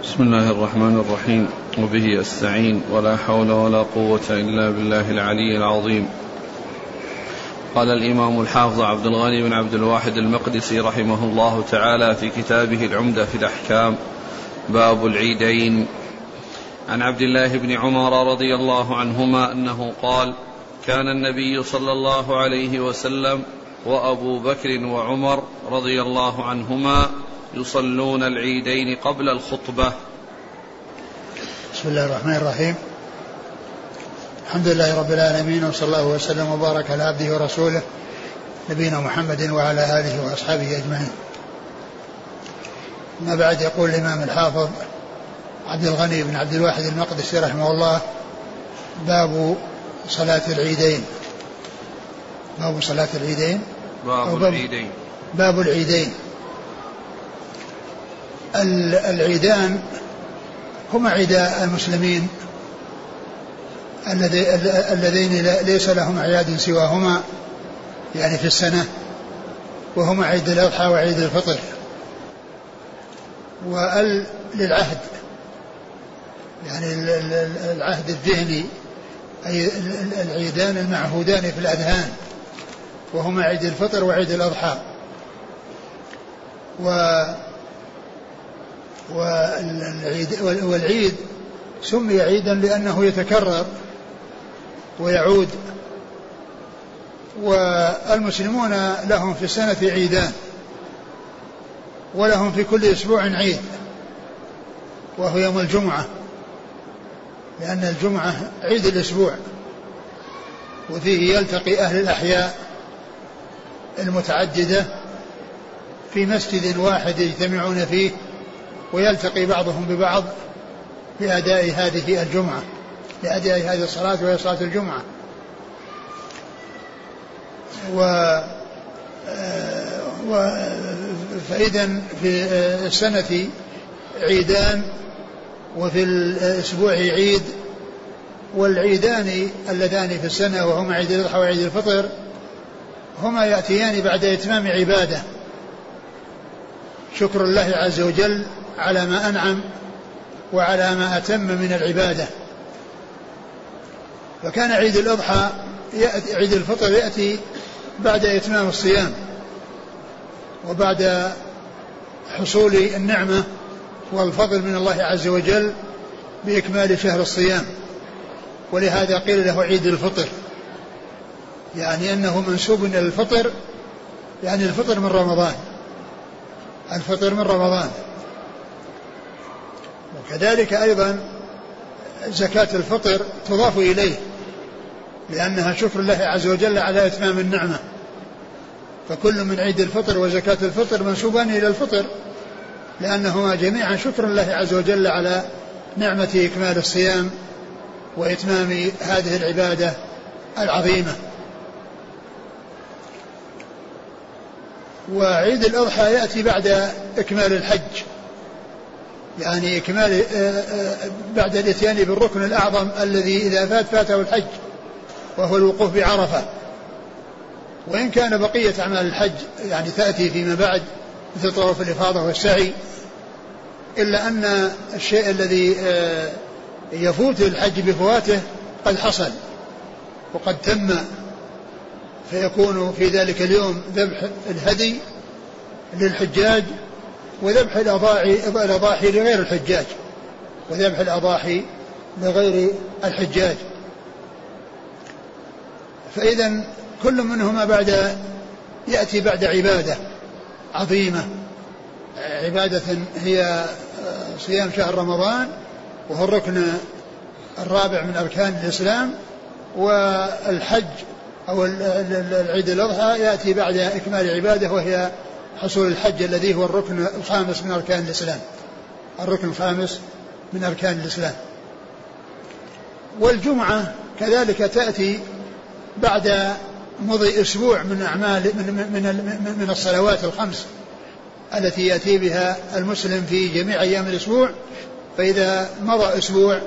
بسم الله الرحمن الرحيم. وبه استعين ولا حول ولا قوة إلا بالله العلي العظيم. قال الإمام الحافظ عبد الغني بن عبد الواحد المقدسي رحمه الله تعالى في كتابه العمدة في الأحكام باب العيدين. عن عبد الله بن عمر رضي الله عنهما أنه قال كان النبي صلى الله عليه وسلم وأبو بكر وعمر رضي الله عنهما يصلون العيدين قبل الخطبة. بسم الله الرحمن الرحيم. الحمد لله رب العالمين وصلى الله وسلم وبارك على عبده ورسوله نبينا محمد وعلى آله وأصحابه أجمعين. ما بعد يقول الإمام الحافظ عبد الغني بن عبد الواحد المقدسي رحمه الله باب صلاة العيدين. باب صلاة العيدين. باب, باب العيدين. باب العيدين. العيدان هما عيدا المسلمين اللذين ليس لهم أعياد سواهما يعني في السنة وهما عيد الأضحى وعيد الفطر. وال للعهد يعني العهد الذهني أي العيدان المعهودان في الأذهان وهما عيد الفطر وعيد الأضحى. و والعيد, والعيد سمي عيدا لأنه يتكرر ويعود. والمسلمون لهم في السنة عيدان ولهم في كل أسبوع عيد وهو يوم الجمعة لأن الجمعة عيد الأسبوع وفيه يلتقي أهل الأحياء المتعددة في مسجد واحد يجتمعون فيه ويلتقي بعضهم ببعض لأداء هذه الجمعة لأداء هذه الصلاة وهي صلاة الجمعة. و و فإذا في السنة عيدان وفي الأسبوع عيد والعيدان اللذان في السنة وهما عيد الأضحى وعيد الفطر هما يأتيان بعد إتمام عبادة. شكر الله عز وجل على ما أنعم وعلى ما أتم من العبادة. فكان عيد الأضحى يأتي عيد الفطر يأتي بعد إتمام الصيام وبعد حصول النعمة والفضل من الله عز وجل بإكمال شهر الصيام. ولهذا قيل له عيد الفطر. يعني أنه منسوب إلى الفطر يعني الفطر من رمضان. الفطر من رمضان. وكذلك أيضا زكاة الفطر تضاف إليه لأنها شكر الله عز وجل على إتمام النعمة. فكل من عيد الفطر وزكاة الفطر منسوبان إلى الفطر لأنهما جميعا شكر الله عز وجل على نعمة إكمال الصيام وإتمام هذه العبادة العظيمة. وعيد الأضحى يأتي بعد إكمال الحج. يعني إكمال آه، آه، بعد الإتيان بالركن الأعظم الذي إذا فات فاته الحج وهو الوقوف بعرفة. وإن كان بقية أعمال الحج يعني تأتي فيما بعد مثل طواف الإفاضة والسعي إلا أن الشيء الذي آه، يفوت الحج بفواته قد حصل وقد تم فيكون في ذلك اليوم ذبح الهدي للحجاج وذبح الأضاحي الأضاحي لغير الحجاج. وذبح الأضاحي لغير الحجاج. فإذا كل منهما بعد يأتي بعد عبادة عظيمة. عبادة هي صيام شهر رمضان وهو الركن الرابع من أركان الإسلام والحج أو العيد الأضحى يأتي بعد إكمال عبادة وهي حصول الحج الذي هو الركن الخامس من أركان الإسلام. الركن الخامس من أركان الإسلام. والجمعة كذلك تأتي بعد مضي أسبوع من أعمال من, من, من الصلوات الخمس التي يأتي بها المسلم في جميع أيام الأسبوع. فإذا مضى أسبوع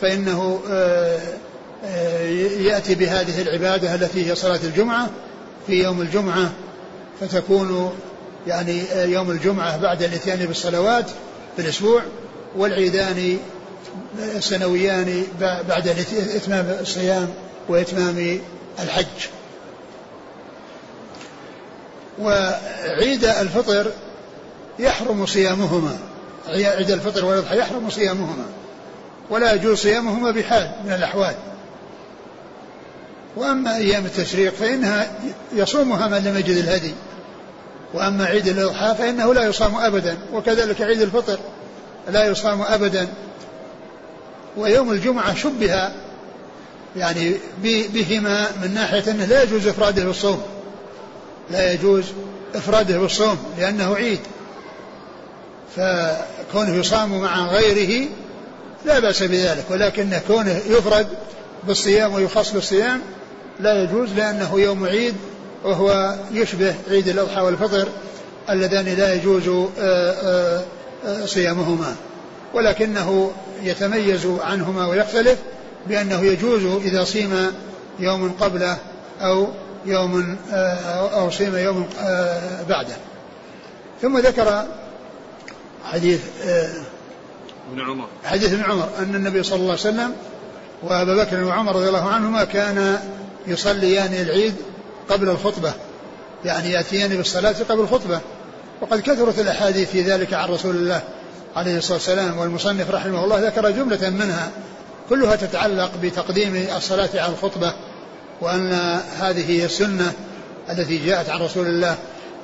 فإنه آه، آه، يأتي بهذه العبادة التي هي صلاة الجمعة. في يوم الجمعة فتكون يعني يوم الجمعة بعد الاتيان بالصلوات في الأسبوع والعيدان السنويان بعد إتمام الصيام وإتمام الحج. وعيد الفطر يحرم صيامهما. عيد الفطر والأضحى يحرم صيامهما. ولا يجوز صيامهما بحال من الأحوال. وأما أيام التشريق فإنها يصومها من لم يجد الهدي. وأما عيد الأضحى فإنه لا يصام أبدا وكذلك عيد الفطر لا يصام أبدا. ويوم الجمعة شبه يعني بهما من ناحية أنه لا يجوز إفراده بالصوم لا يجوز إفراده بالصوم لأنه عيد. فكونه يصام مع غيره لا بأس بذلك ولكن كونه يفرد بالصيام ويخص بالصيام لا يجوز لأنه يوم عيد وهو يشبه عيد الأضحى والفطر اللذان لا يجوز آه، آه، آه، صيامهما. ولكنه يتميز عنهما ويختلف بأنه يجوز إذا صيم يوم قبله أو يوم أو صيم يوم بعده. ثم ذكر حديث ابن عمر. حديث ابن عمر أن النبي صلى الله عليه وسلم وأبا بكر وعمر رضي الله عنهما كان يصليان العيد قبل الخطبة يعني يأتيان بالصلاة قبل الخطبة. وقد كثرت الأحاديث في ذلك عن رسول الله عليه الصلاة والسلام والمصنف رحمه الله ذكر جملة منها كلها تتعلق بتقديم الصلاة على الخطبة وأن هذه هي السنة التي جاءت عن رسول الله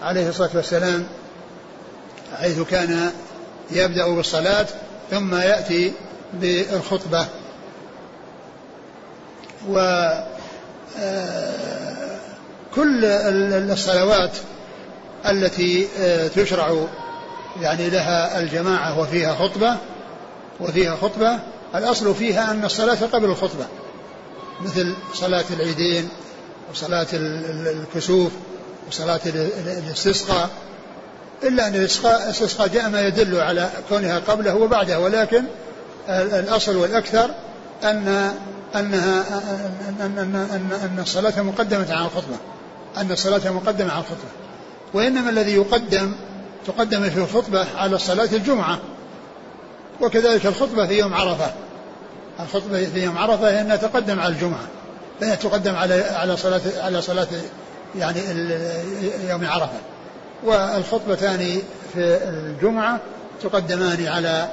عليه الصلاة والسلام حيث كان يبدأ بالصلاة ثم يأتي بالخطبة. و كل الصلوات التي آه، تشرع يعني لها الجماعة وفيها خطبة وفيها خطبة الأصل فيها أن الصلاة قبل الخطبة مثل صلاة العيدين وصلاة الكسوف وصلاة الاستسقاء إلا أن الاستسقاء جاء ما يدل على كونها قبله وبعده ولكن الأصل والأكثر أن أنها أن أن أن أن الصلاة مقدمة على الخطبة. أن الصلاة مقدمة على الخطبة. وإنما الذي يقدم تقدم في الخطبة على صلاة الجمعة. وكذلك الخطبة في يوم عرفة. الخطبة في يوم عرفة هي أنها تقدم على الجمعة. فهي تقدم على على صلاة على صلاة يعني يوم عرفة. والخطبتان في الجمعة تقدمان على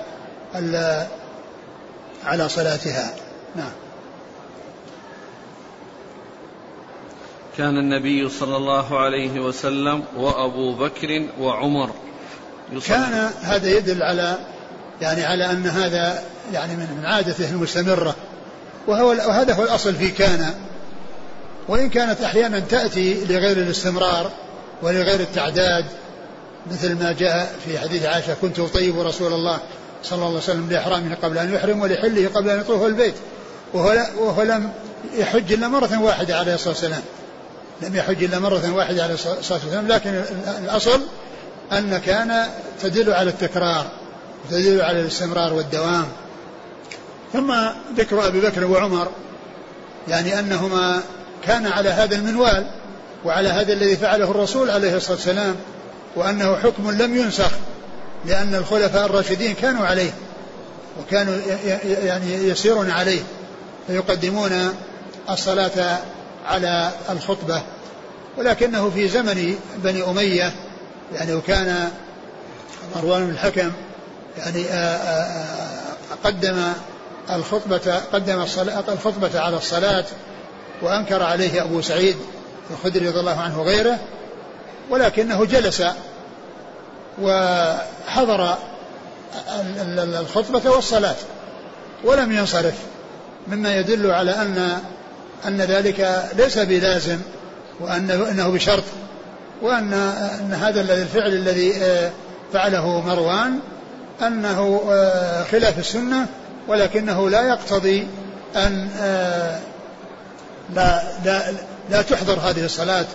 على صلاتها. نعم. كان النبي صلى الله عليه وسلم وأبو بكر وعمر كان هذا يدل على يعني على أن هذا يعني من عادته المستمرة. وهو وهذا هو الأصل في كان. وإن كانت أحيانا تأتي لغير الاستمرار ولغير التعداد مثل ما جاء في حديث عائشة كنت أطيب رسول الله صلى الله عليه وسلم لإحرامه قبل أن يحرم ولحله قبل أن يطوف البيت. وهو, وهو لم يحج إلا مرة واحدة عليه الصلاة والسلام. لم يحج إلا مرة واحدة عليه الصلاة والسلام لكن الأصل أن كان تدل على التكرار وتدل على الاستمرار والدوام. ثم ذكر أبي بكر وعمر يعني أنهما كان على هذا المنوال وعلى هذا الذي فعله الرسول عليه الصلاة والسلام وأنه حكم لم ينسخ لأن الخلفاء الراشدين كانوا عليه وكانوا يعني يسيرون عليه فيقدمون الصلاة على الخطبة ولكنه في زمن بني أمية يعني وكان مروان بن الحكم يعني آه، آه، آه، قدم الخطبة قدم الخطبة على الصلاة وأنكر عليه أبو سعيد الخدري رضي الله عنه وغيره ولكنه جلس وحضر الخطبة والصلاة ولم ينصرف مما يدل على أن أن ذلك ليس بلازم وأنه أنه بشرط وأن أن هذا الفعل الذي آه، فعله مروان أنه آه، خلاف السنة ولكنه لا يقتضي أن آه، لا لا لا تحضر هذه الصلاة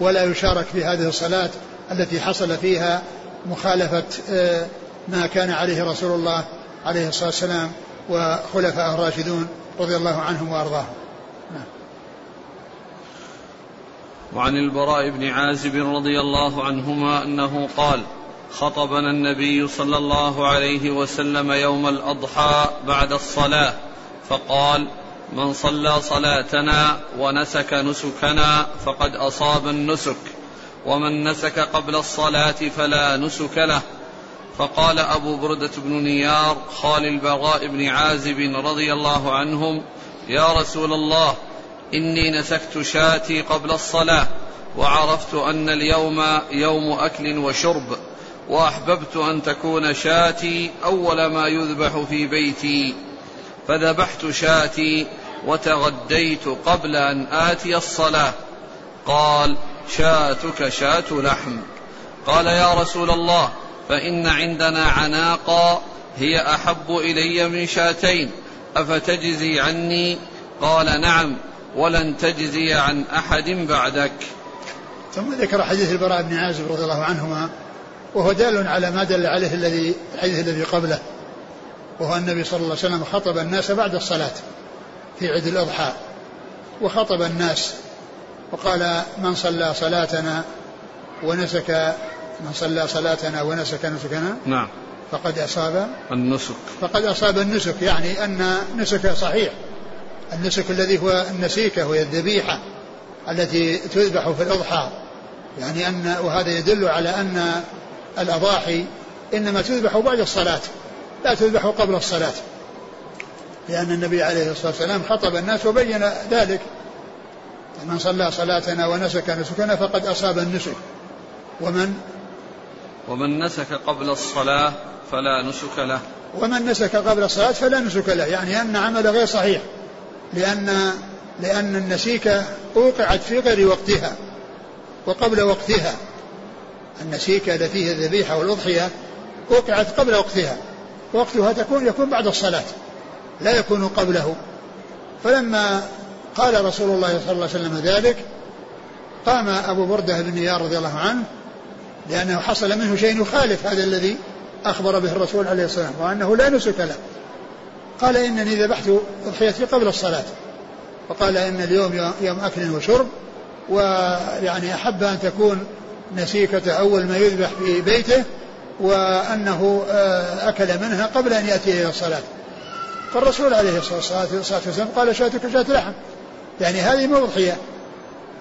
ولا يشارك في هذه الصلاة التي حصل فيها مخالفة ما كان عليه رسول الله عليه الصلاة والسلام وخلفاء الراشدون رضي الله عنهم وأرضاهم نعم. وعن البراء بن عازب رضي الله عنهما أنه قال خطبنا النبي صلى الله عليه وسلم يوم الأضحى بعد الصلاة فقال من صلى صلاتنا ونسك نسكنا فقد أصاب النسك ومن نسك قبل الصلاة فلا نسك له. فقال أبو بردة بن نيار خال البراء بن عازب رضي الله عنهم يا رسول الله إني نسكت شاتي قبل الصلاة وعرفت أن اليوم يوم أكل وشرب وأحببت أن تكون شاتي أول ما يذبح في بيتي. فذبحت شاتي وتغديت قبل أن آتي الصلاة. قال شاتك شاة لحم. قال يا رسول الله فإن عندنا عناقا هي أحب إلي من شاتين أفتجزي عني؟ قال نعم. ولن تجزي عن أحد بعدك. ثم ذكر حديث البراء بن عازب رضي الله عنهما وهو دال على ما دل عليه الذي الحديث الذي قبله وهو النبي صلى الله عليه وسلم خطب الناس بعد الصلاة في عيد الأضحى وخطب الناس وقال من صلى صلاتنا ونسك من صلى صلاتنا ونسك نسكنا نعم. فقد أصاب النسك. فقد أصاب النسك يعني أن نسك صحيح. النسك الذي هو النسيكة وهي الذبيحة التي تذبح في الأضحى. يعني أن وهذا يدل على أن الأضاحي إنما تذبح بعد الصلاة لا تذبح قبل الصلاة. لأن النبي عليه الصلاة والسلام خطب الناس وبين ذلك. من صلى صلاتنا ونسك نسكنا فقد أصاب النسك. ومن؟ ومن نسك قبل الصلاة فلا نسك له. ومن نسك قبل الصلاة فلا نسك له. يعني أن عمله غير صحيح. لأن لأن النسيكة أوقعت في غير وقتها وقبل وقتها. النسيكة التي فيها الذبيحة والأضحية وقعت قبل وقتها وقتها تكون يكون بعد الصلاة لا يكون قبله. فلما قال رسول الله صلى الله عليه وسلم ذلك قام أبو بردة بن نيار رضي الله عنه لأنه حصل منه شيء يخالف هذا الذي أخبر به الرسول عليه الصلاة والسلام وأنه لا نسك له. قال إنني ذبحت أضحيتي قبل الصلاة. وقال إن اليوم يوم أكل وشرب ويعني أحب أن تكون نسيكة أول ما يذبح في بيته وأنه آه، أكل منها قبل أن يأتي إلى الصلاة. فالرسول عليه الصلاة والسلام قال شاتك شاة لحم. يعني هذه مو أضحية.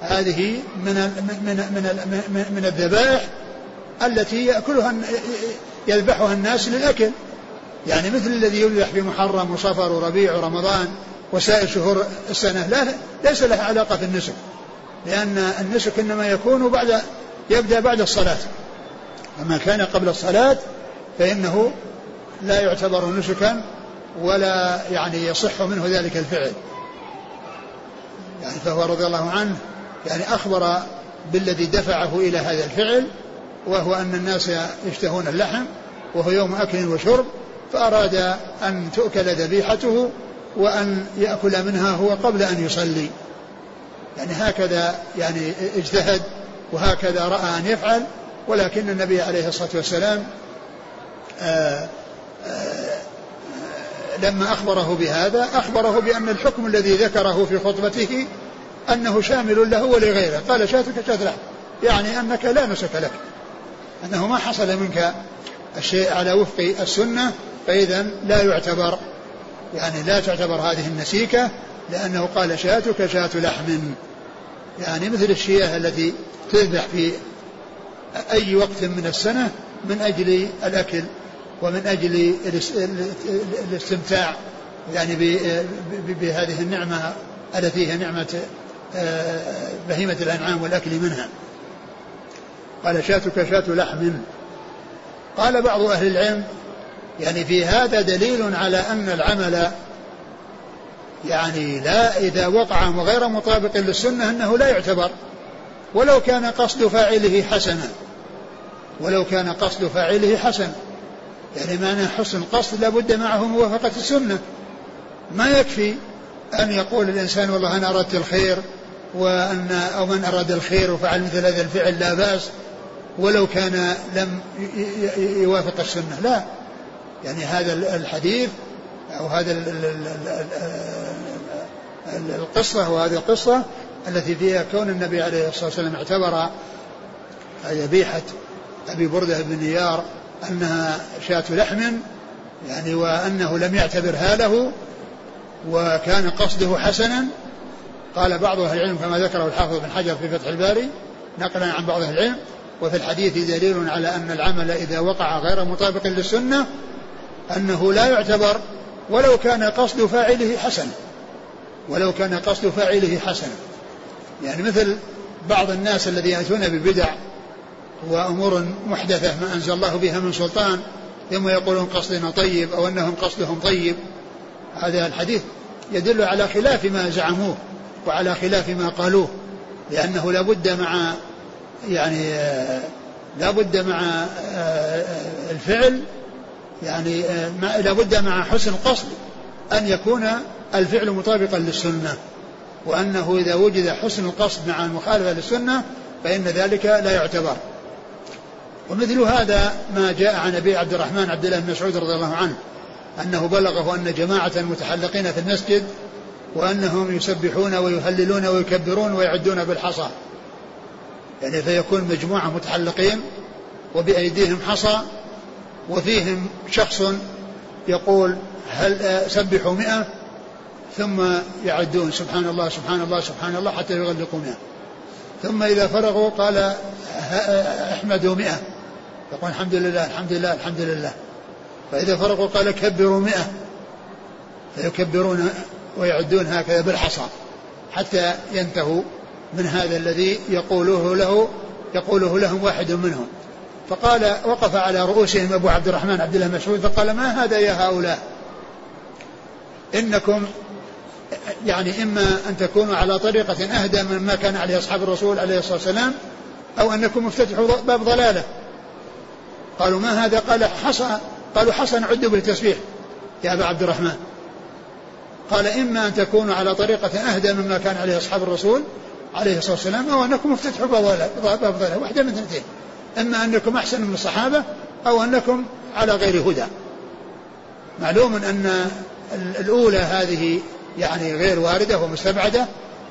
هذه من من من من, من الذبائح التي يأكلها يذبحها الناس للأكل. يعني مثل الذي يذبح في محرم وصفر وربيع ورمضان وسائر شهور السنة لا ليس لها علاقة في النسك لأن النسك إنما يكون بعد يبدأ بعد الصلاة. أما كان قبل الصلاة فإنه لا يعتبر نسكا ولا يعني يصح منه ذلك الفعل. يعني فهو رضي الله عنه يعني أخبر بالذي دفعه إلى هذا الفعل وهو أن الناس يشتهون اللحم وهو يوم أكل وشرب فأراد أن تؤكل ذبيحته وأن يأكل منها هو قبل أن يصلي. يعني هكذا يعني اجتهد وهكذا رأى أن يفعل ولكن النبي عليه الصلاة والسلام آآ آه، آآ آه، لما أخبره بهذا أخبره بأن الحكم الذي ذكره في خطبته أنه شامل له ولغيره. قال شاتك شات لحم يعني أنك لا نسك لك. أنه ما حصل منك الشيء على وفق السنة فإذا لا يعتبر يعني لا تعتبر هذه النسيكة لأنه قال شاتك شاة لحم. يعني مثل الشياه التي تذبح في أي وقت من السنة من أجل الأكل ومن أجل الاستمتاع يعني بهذه النعمة التي هي نعمة آه، بهيمة الأنعام والأكل منها. قال شاتك شاة لحم. قال بعض أهل العلم يعني في هذا دليل على أن العمل يعني لا إذا وقع غير مطابق للسنة أنه لا يعتبر ولو كان قصد فاعله حسنا ولو كان قصد فاعله حسن يعني معنى حسن القصد لابد معه موافقة السنة. ما يكفي أن يقول الإنسان والله أنا أردت الخير وأن أو من أراد الخير وفعل مثل هذا الفعل لا بأس ولو كان لم يوافق السنة. لا يعني هذا الحديث أو هذا القصة وهذه القصة التي فيها كون النبي عليه الصلاة والسلام اعتبر ذبيحة أبي بردة بن نيار أنها شاة لحم يعني وأنه لم يعتبرها له وكان قصده حسنا. قال بعض أهل العلم كما ذكره الحافظ بن حجر في فتح الباري نقلا عن بعض أهل العلم وفي الحديث دليل على أن العمل إذا وقع غير مطابق للسنة أنه لا يعتبر ولو كان قصد فاعله حسنا ولو كان قصد فاعله حسنا يعني مثل بعض الناس الذين يأتون ببدع وأمور محدثة ما أنزل الله بها من سلطان ثم يقولون قصدنا طيب أو أنهم قصدهم طيب. هذا الحديث يدل على خلاف ما زعموه وعلى خلاف ما قالوه لأنه لابد مع يعني لابد مع الفعل يعني لابد مع حسن القصد أن يكون الفعل مطابقا للسنة وأنه إذا وجد حسن القصد مع المخالفة للسنة فإن ذلك لا يعتبر. ومثل هذا ما جاء عن أبي عبد الرحمن عبد الله بن مسعود رضي الله عنه أنه بلغه أن جماعة متحلقين في المسجد وأنهم يسبحون ويهللون ويكبرون ويعدون بالحصى. يعني فيكون مجموعة متحلقين وبأيديهم حصى وفيهم شخص يقول هل سبحوا مئة ثم يعدون سبحان الله سبحان الله سبحان الله حتى يغلقوا مئة. ثم إذا فرغوا قال احمدوا مئة. يقول الحمد لله الحمد لله الحمد لله. فإذا فرغوا قال كبروا مئة. فيكبرون ويعدون هكذا بالحصى حتى ينتهوا من هذا الذي يقوله له يقوله لهم واحد منهم. فقال وقف على رؤوسهم أبو عبد الرحمن عبد الله مسعود فقال ما هذا يا هؤلاء؟ إنكم يعني إما أن تكونوا على طريقة أهدى مما كان عليه أصحاب الرسول عليه الصلاة والسلام أو أنكم مفتتحوا باب ضلالة. قالوا ما هذا؟ قال حصى قالوا حسن عدوا بالتسبيح يا أبا عبد الرحمن. قال إما أن تكونوا على طريقة أهدى مما كان عليه أصحاب الرسول عليه الصلاة والسلام أو أنكم افتتحوا باب ضلالة واحدة من اثنتين. إما أنكم أحسن من الصحابة أو أنكم على غير هدى. معلوم أن الأولى هذه يعني غير واردة ومستبعدة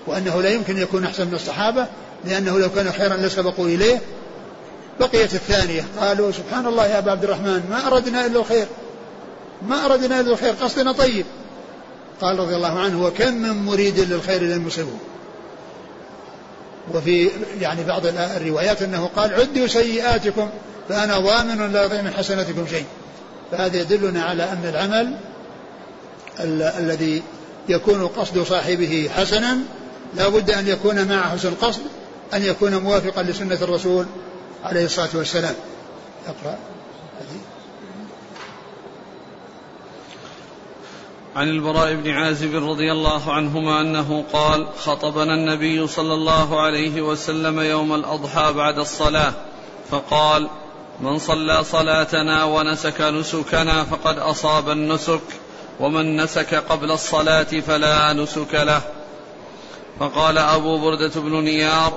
وأنه لا يمكن يكون أحسن من الصحابة لأنه لو كان خيرا لسبقوا إليه. بقيت الثانية قالوا سبحان الله يا أبا عبد الرحمن ما أردنا إلا الخير. ما أردنا إلا الخير قصدنا طيب. قال رضي الله عنه وكم من مريد للخير لم يصبه وفي يعني بعض الروايات أنه قال عدوا سيئاتكم فأنا ضامن لا يضيع من حسناتكم شيء. فهذا يدلنا على أن العمل ال- الذي يكون قصد صاحبه حسنا لا بد أن يكون مع حسن القصد أن يكون موافقا لسنة الرسول عليه الصلاة والسلام. أقرأ. عن البراء بن عازب رضي الله عنهما أنه قال خطبنا النبي صلى الله عليه وسلم يوم الأضحى بعد الصلاة فقال من صلى صلاتنا ونسك نسكنا فقد أصاب النسك ومن نسك قبل الصلاة فلا نسك له. فقال أبو بردة بن نيار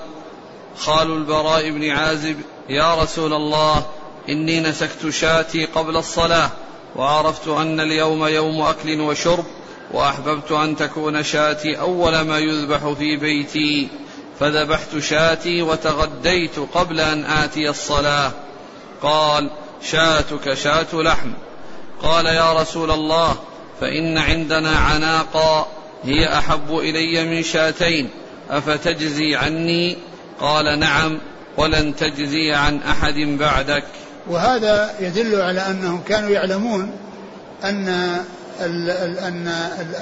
خال البراء بن عازب يا رسول الله إني نسكت شاتي قبل الصلاة. وعرفت أن اليوم يوم أكل وشرب وأحببت أن تكون شاتي أول ما يذبح في بيتي. فذبحت شاتي وتغديت قبل أن آتي الصلاة. قال شاتك شاة لحم. قال يا رسول الله فإن عندنا عناقا هي أحب إلي من شاتين. أفتجزي عني؟ قال نعم ولن تجزي عن أحد بعدك. وهذا يدل على أنهم كانوا يعلمون أن ال ال أن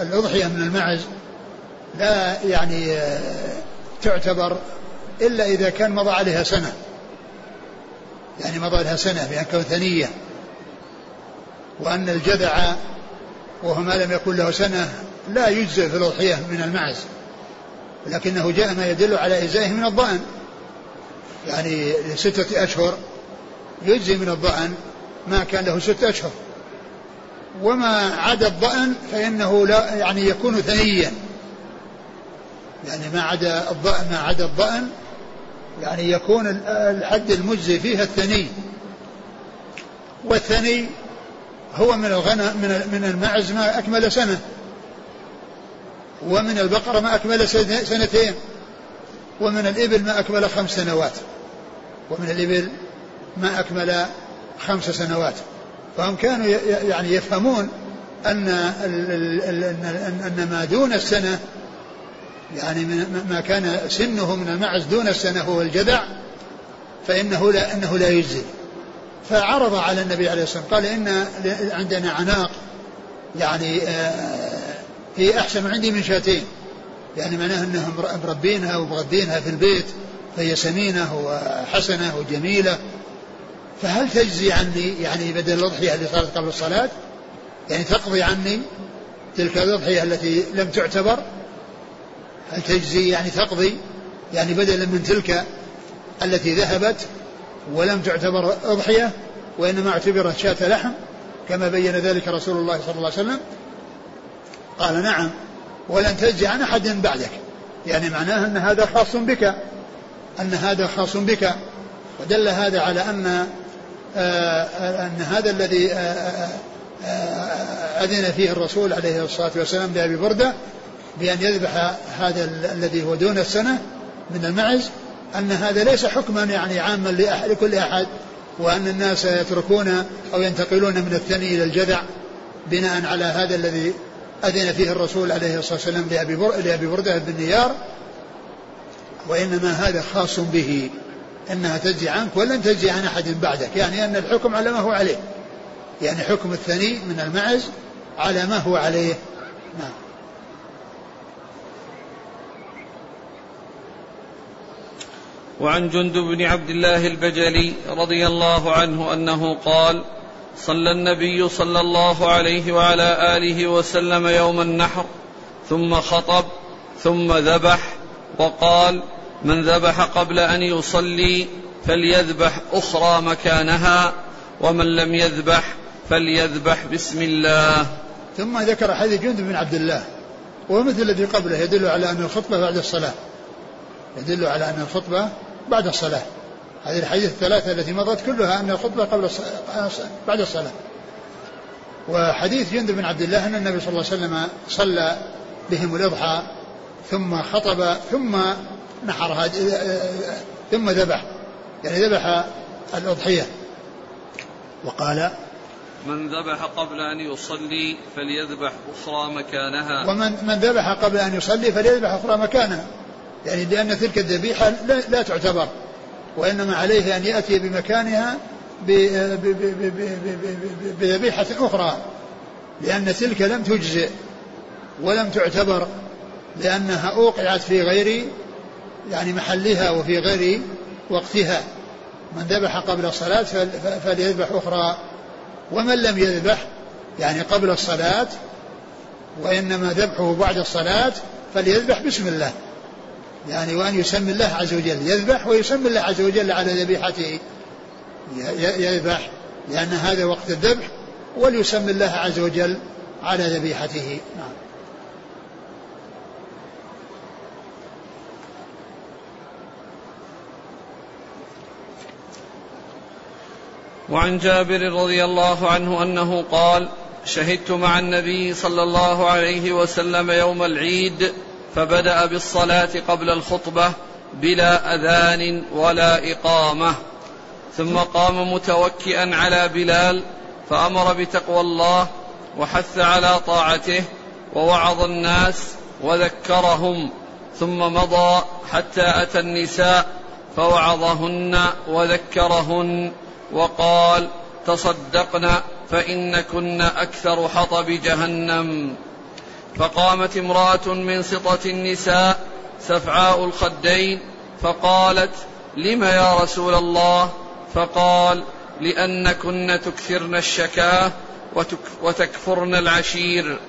الأضحية من المعز لا يعني تعتبر إلا إذا كان مضى عليها سنة. يعني مضى لها سنة بأن كون ثنية. وأن الجذع وهو ما لم يكن له سنة لا يجزئ في الأضحية من المعز. لكنه جاء ما يدل على إجزائه من الضأن يعني ستة أشهر يجزي من الضأن ما كان له ستة أشهر. وما عدا الضأن فإنه لا يعني يكون ثنيا. يعني ما عدا الضأن ما عدا الضأن يعني يكون الحد المجزي فيها الثني. والثني هو من الغنم من من المعز ما أكمل سنة. ومن البقرة ما أكمل سنتين. ومن الإبل ما أكمل خمس سنوات. ومن الإبل ما أكمل خمس سنوات. فهم كانوا يعني يفهمون أن أن ما دون السنة يعني ما كان سنه من المعز دون السنة هو الجذع فإنه لا أنه لا يجزي. فعرض على النبي عليه الصلاة والسلام قال إن عندنا عناق يعني آه، هي أحسن عندي من شاتين. يعني معناه أنهم مربينها ومغذينها في البيت فهي سمينة وحسنة وجميلة. فهل تجزي عني يعني بدل الأضحية اللي صارت قبل الصلاة؟ يعني تقضي عني تلك الأضحية التي لم تعتبر؟ هل تجزي يعني تقضي يعني بدلا من تلك التي ذهبت ولم تعتبر أضحية وإنما اعتبرت شاة لحم كما بين ذلك رسول الله صلى الله عليه وسلم؟ قال نعم ولن تجزي عن أحد بعدك. يعني معناه أن هذا خاص بك أن هذا خاص بك. ودل هذا على أن أن هذا الذي آه، آه، أذن فيه الرسول عليه الصلاة والسلام لأبي بردة بأن يذبح هذا الذي هو دون السنة من المعز أن هذا ليس حكما يعني عاما لكل أحد وأن الناس يتركون أو ينتقلون من الثني إلى الجذع بناء على هذا الذي أذن فيه الرسول عليه الصلاة والسلام لأبي بردة بن نيار وإنما هذا خاص به. أنها تجزي عنك ولن تجزي عن أحد بعدك. يعني أن الحكم على ما هو عليه. يعني حكم الثني من المعز على ما هو عليه. نعم. وعن جندب بن عبد الله البجلي رضي الله عنه أنه قال صلى النبي صلى الله عليه وعلى آله وسلم يوم النحر ثم خطب ثم ذبح وقال من ذبح قبل أن يصلي فليذبح أخرى مكانها ومن لم يذبح فليذبح بسم الله. ثم ذكر حديث جندب بن عبد الله ومثل الذي قبله يدل على أن الخطبة بعد الصلاة. يدل على أن الخطبة بعد الصلاة. هذه الحديث الثلاثة التي مضت كلها أن الخطبة قبل الصلاة بعد الصلاة. وحديث جندب بن عبد الله أن النبي صلى الله عليه وسلم صلى بهم الإضحى ثم خطب ثم نحر ثم ذبح. يعني ذبح الأضحية. وقال من ذبح قبل أن يصلي فليذبح أخرى مكانها. ومن من ذبح قبل أن يصلي فليذبح أخرى مكانها. يعني لأن تلك الذبيحة لا, لا تعتبر. وإنما عليه أن يأتي بمكانها بذبيحة أخرى. لأن تلك لم تجزئ ولم تعتبر لأنها أوقعت في غير يعني محلها وفي غير وقتها. من ذبح قبل الصلاة فليذبح أخرى. ومن لم يذبح يعني قبل الصلاة وإنما ذبحه بعد الصلاة فليذبح بسم الله. يعني وأن يسمي الله عز وجل. يذبح ويسمي الله عز وجل على ذبيحته. يذبح لأن هذا وقت الذبح وليسمي الله عز وجل على ذبيحته. نعم. وعن جابر رضي الله عنه أنه قال شهدت مع النبي صلى الله عليه وسلم يوم العيد فبدأ بالصلاة قبل الخطبة بلا أذان ولا إقامة. ثم قام متوكئا على بلال فأمر بتقوى الله وحث على طاعته ووعظ الناس وذكرهم ثم مضى حتى أتى النساء فوعظهن وذكرهن. وقال تصدقن فانكن أكثر حطب جهنم. فقامت امرأة من سطة النساء سفعاء الخدين فقالت لم يا رسول الله؟ فقال لانكن تكثرن الشكاة وتكفرن العشير.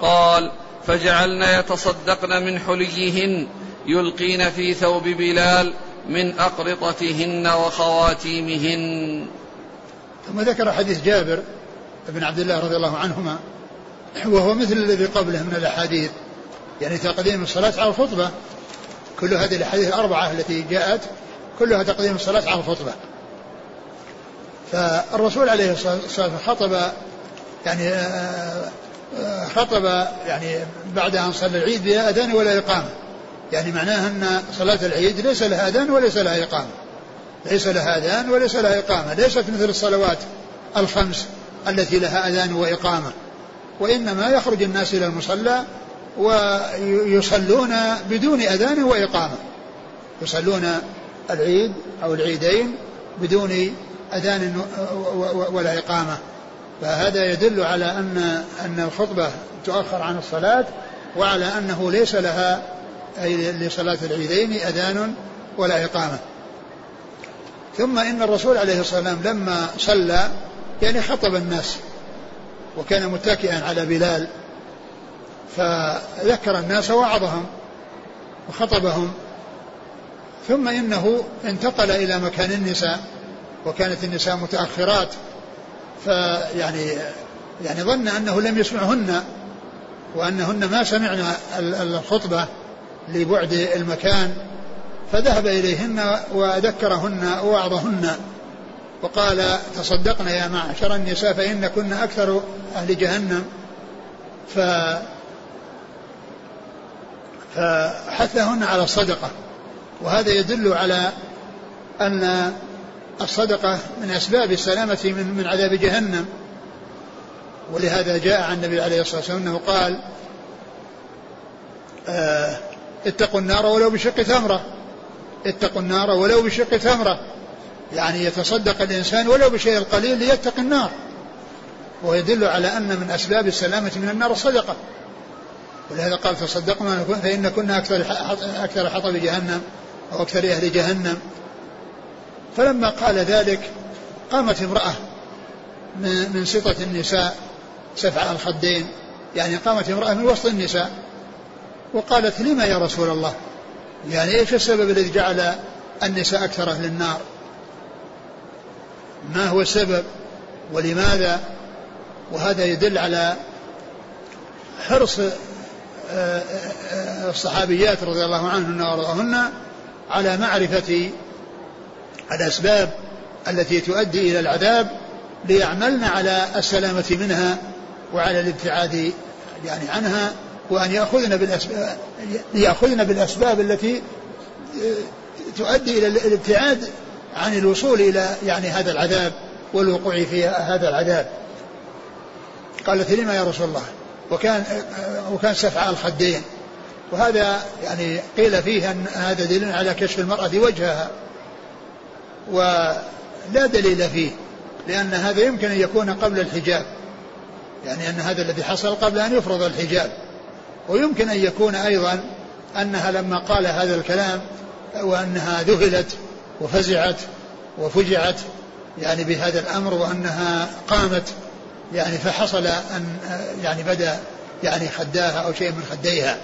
قال فجعلن يتصدقن من حليهن يلقين في ثوب بلال من أقرطتهن وخواتيمهن. ثم ذكر حديث جابر بن عبد الله رضي الله عنهما وهو مثل الذي قبله من الأحاديث. يعني تقديم الصلاة على الخطبة. كل هذه الأحاديث الأربعة التي جاءت كلها تقديم الصلاة على الخطبة. فالرسول عليه الصلاة والسلام خطب يعني آه، آه، خطب يعني بعد أن صلى العيد بلا أذان ولا إقامة. يعني معناها أن صلاة العيد ليس لها أذان وليس لها إقامة. ليس لها أذان وليس لها إقامة. ليست مثل الصلوات الخمس التي لها أذان وإقامة. وإنما يخرج الناس إلى المصلى ويصلون بدون أذان وإقامة. يصلون العيد أو العيدين بدون أذان ولا إقامة. فهذا يدل على أن أن الخطبة تؤخر عن الصلاة وعلى أنه ليس لها أي لصلاة العيدين أذان ولا إقامة. ثم إن الرسول عليه الصلاة والسلام لما صلى يعني خطب الناس وكان متكئا على بلال فذكر الناس وعظهم وخطبهم. ثم إنه انتقل إلى مكان النساء وكانت النساء متأخرات. فيعني يعني ظن أنه لم يسمعهن وأنهن ما سمعن الخطبة. لبعد المكان فذهب إليهن وذكرهن ووعظهن وقال تصدقنا يا معشر النساء فإن كن أكثر أهل جهنم. ف فحثهن على الصدقة. وهذا يدل على أن الصدقة من أسباب السلامة من من عذاب جهنم. ولهذا جاء عن النبي عليه الصلاة والسلام أنه قال آه اتقوا النار ولو بشق تمرة اتقوا النار ولو بشق تمرة يعني يتصدق الإنسان ولو بشيء القليل ليتقي النار. ويدل على أن من أسباب السلامة من النار الصدقة. ولهذا قال تصدقنا فإن كنا أكثر أكثر حطب جهنم أو أكثر أهل جهنم. فلما قال ذلك قامت امرأة من سطة النساء سفع الخدين. يعني قامت امرأة من وسط النساء. وقالت لما يا رسول الله؟ يعني إيش السبب الذي جعل النساء أكثر أهل النار؟ ما هو السبب؟ ولماذا؟ وهذا يدل على حرص آه، آه، الصحابيات رضي الله عنهن وأرضاهن على معرفة الأسباب التي تؤدي إلى العذاب ليعملن على السلامة منها وعلى الابتعاد يعني عنها وأن يأخذن بالأسباب يأخذن بالأسباب التي تؤدي إلى الابتعاد عن الوصول إلى يعني هذا العذاب والوقوع في هذا العذاب. قالت لما يا رسول الله؟ وكان وكان سفع الخدين. وهذا يعني قيل فيه أن هذا دليل على كشف المرأة وجهها. ولا دليل فيه لأن هذا يمكن أن يكون قبل الحجاب. يعني أن هذا الذي حصل قبل أن يفرض الحجاب. ويمكن أن يكون أيضا أنها لما قال هذا الكلام وأنها ذهلت وفزعت وفجعت يعني بهذا الأمر وأنها قامت يعني فحصل أن يعني بدأ يعني خداها أو شيء من خديها.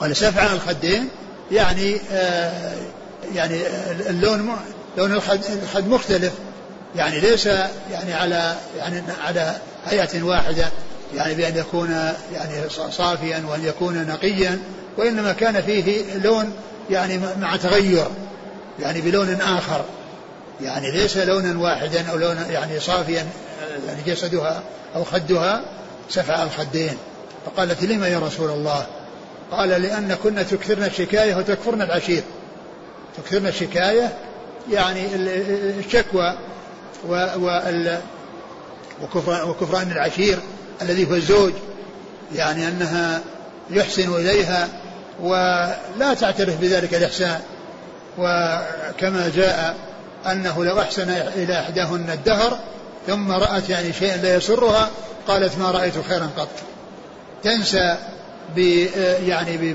قال سفع الخدين يعني آه يعني اللون لون الخد مختلف. يعني ليس يعني على يعني على هيئة واحدة. يعني بأن يكون يعني صافيا وأن يكون نقيا وإنما كان فيه لون يعني مع تغير يعني بلون آخر. يعني ليس لونا واحدا أو لون يعني صافيا يعني جسدها أو خدها سفع الخدين. فقالت لما يا رسول الله؟ قال لأن كنا تكثرن الشكاية وتكفرن العشير. تكثرن الشكاية يعني الشكوى وكفران العشير. الذي هو الزوج يعني أنها يحسن إليها ولا تعترف بذلك الإحسان. وكما جاء أنه لو أحسن إلى إحداهن الدهر ثم رأت يعني شيئا لا يسرها قالت ما رأيت خيرا قط. تنسى يعني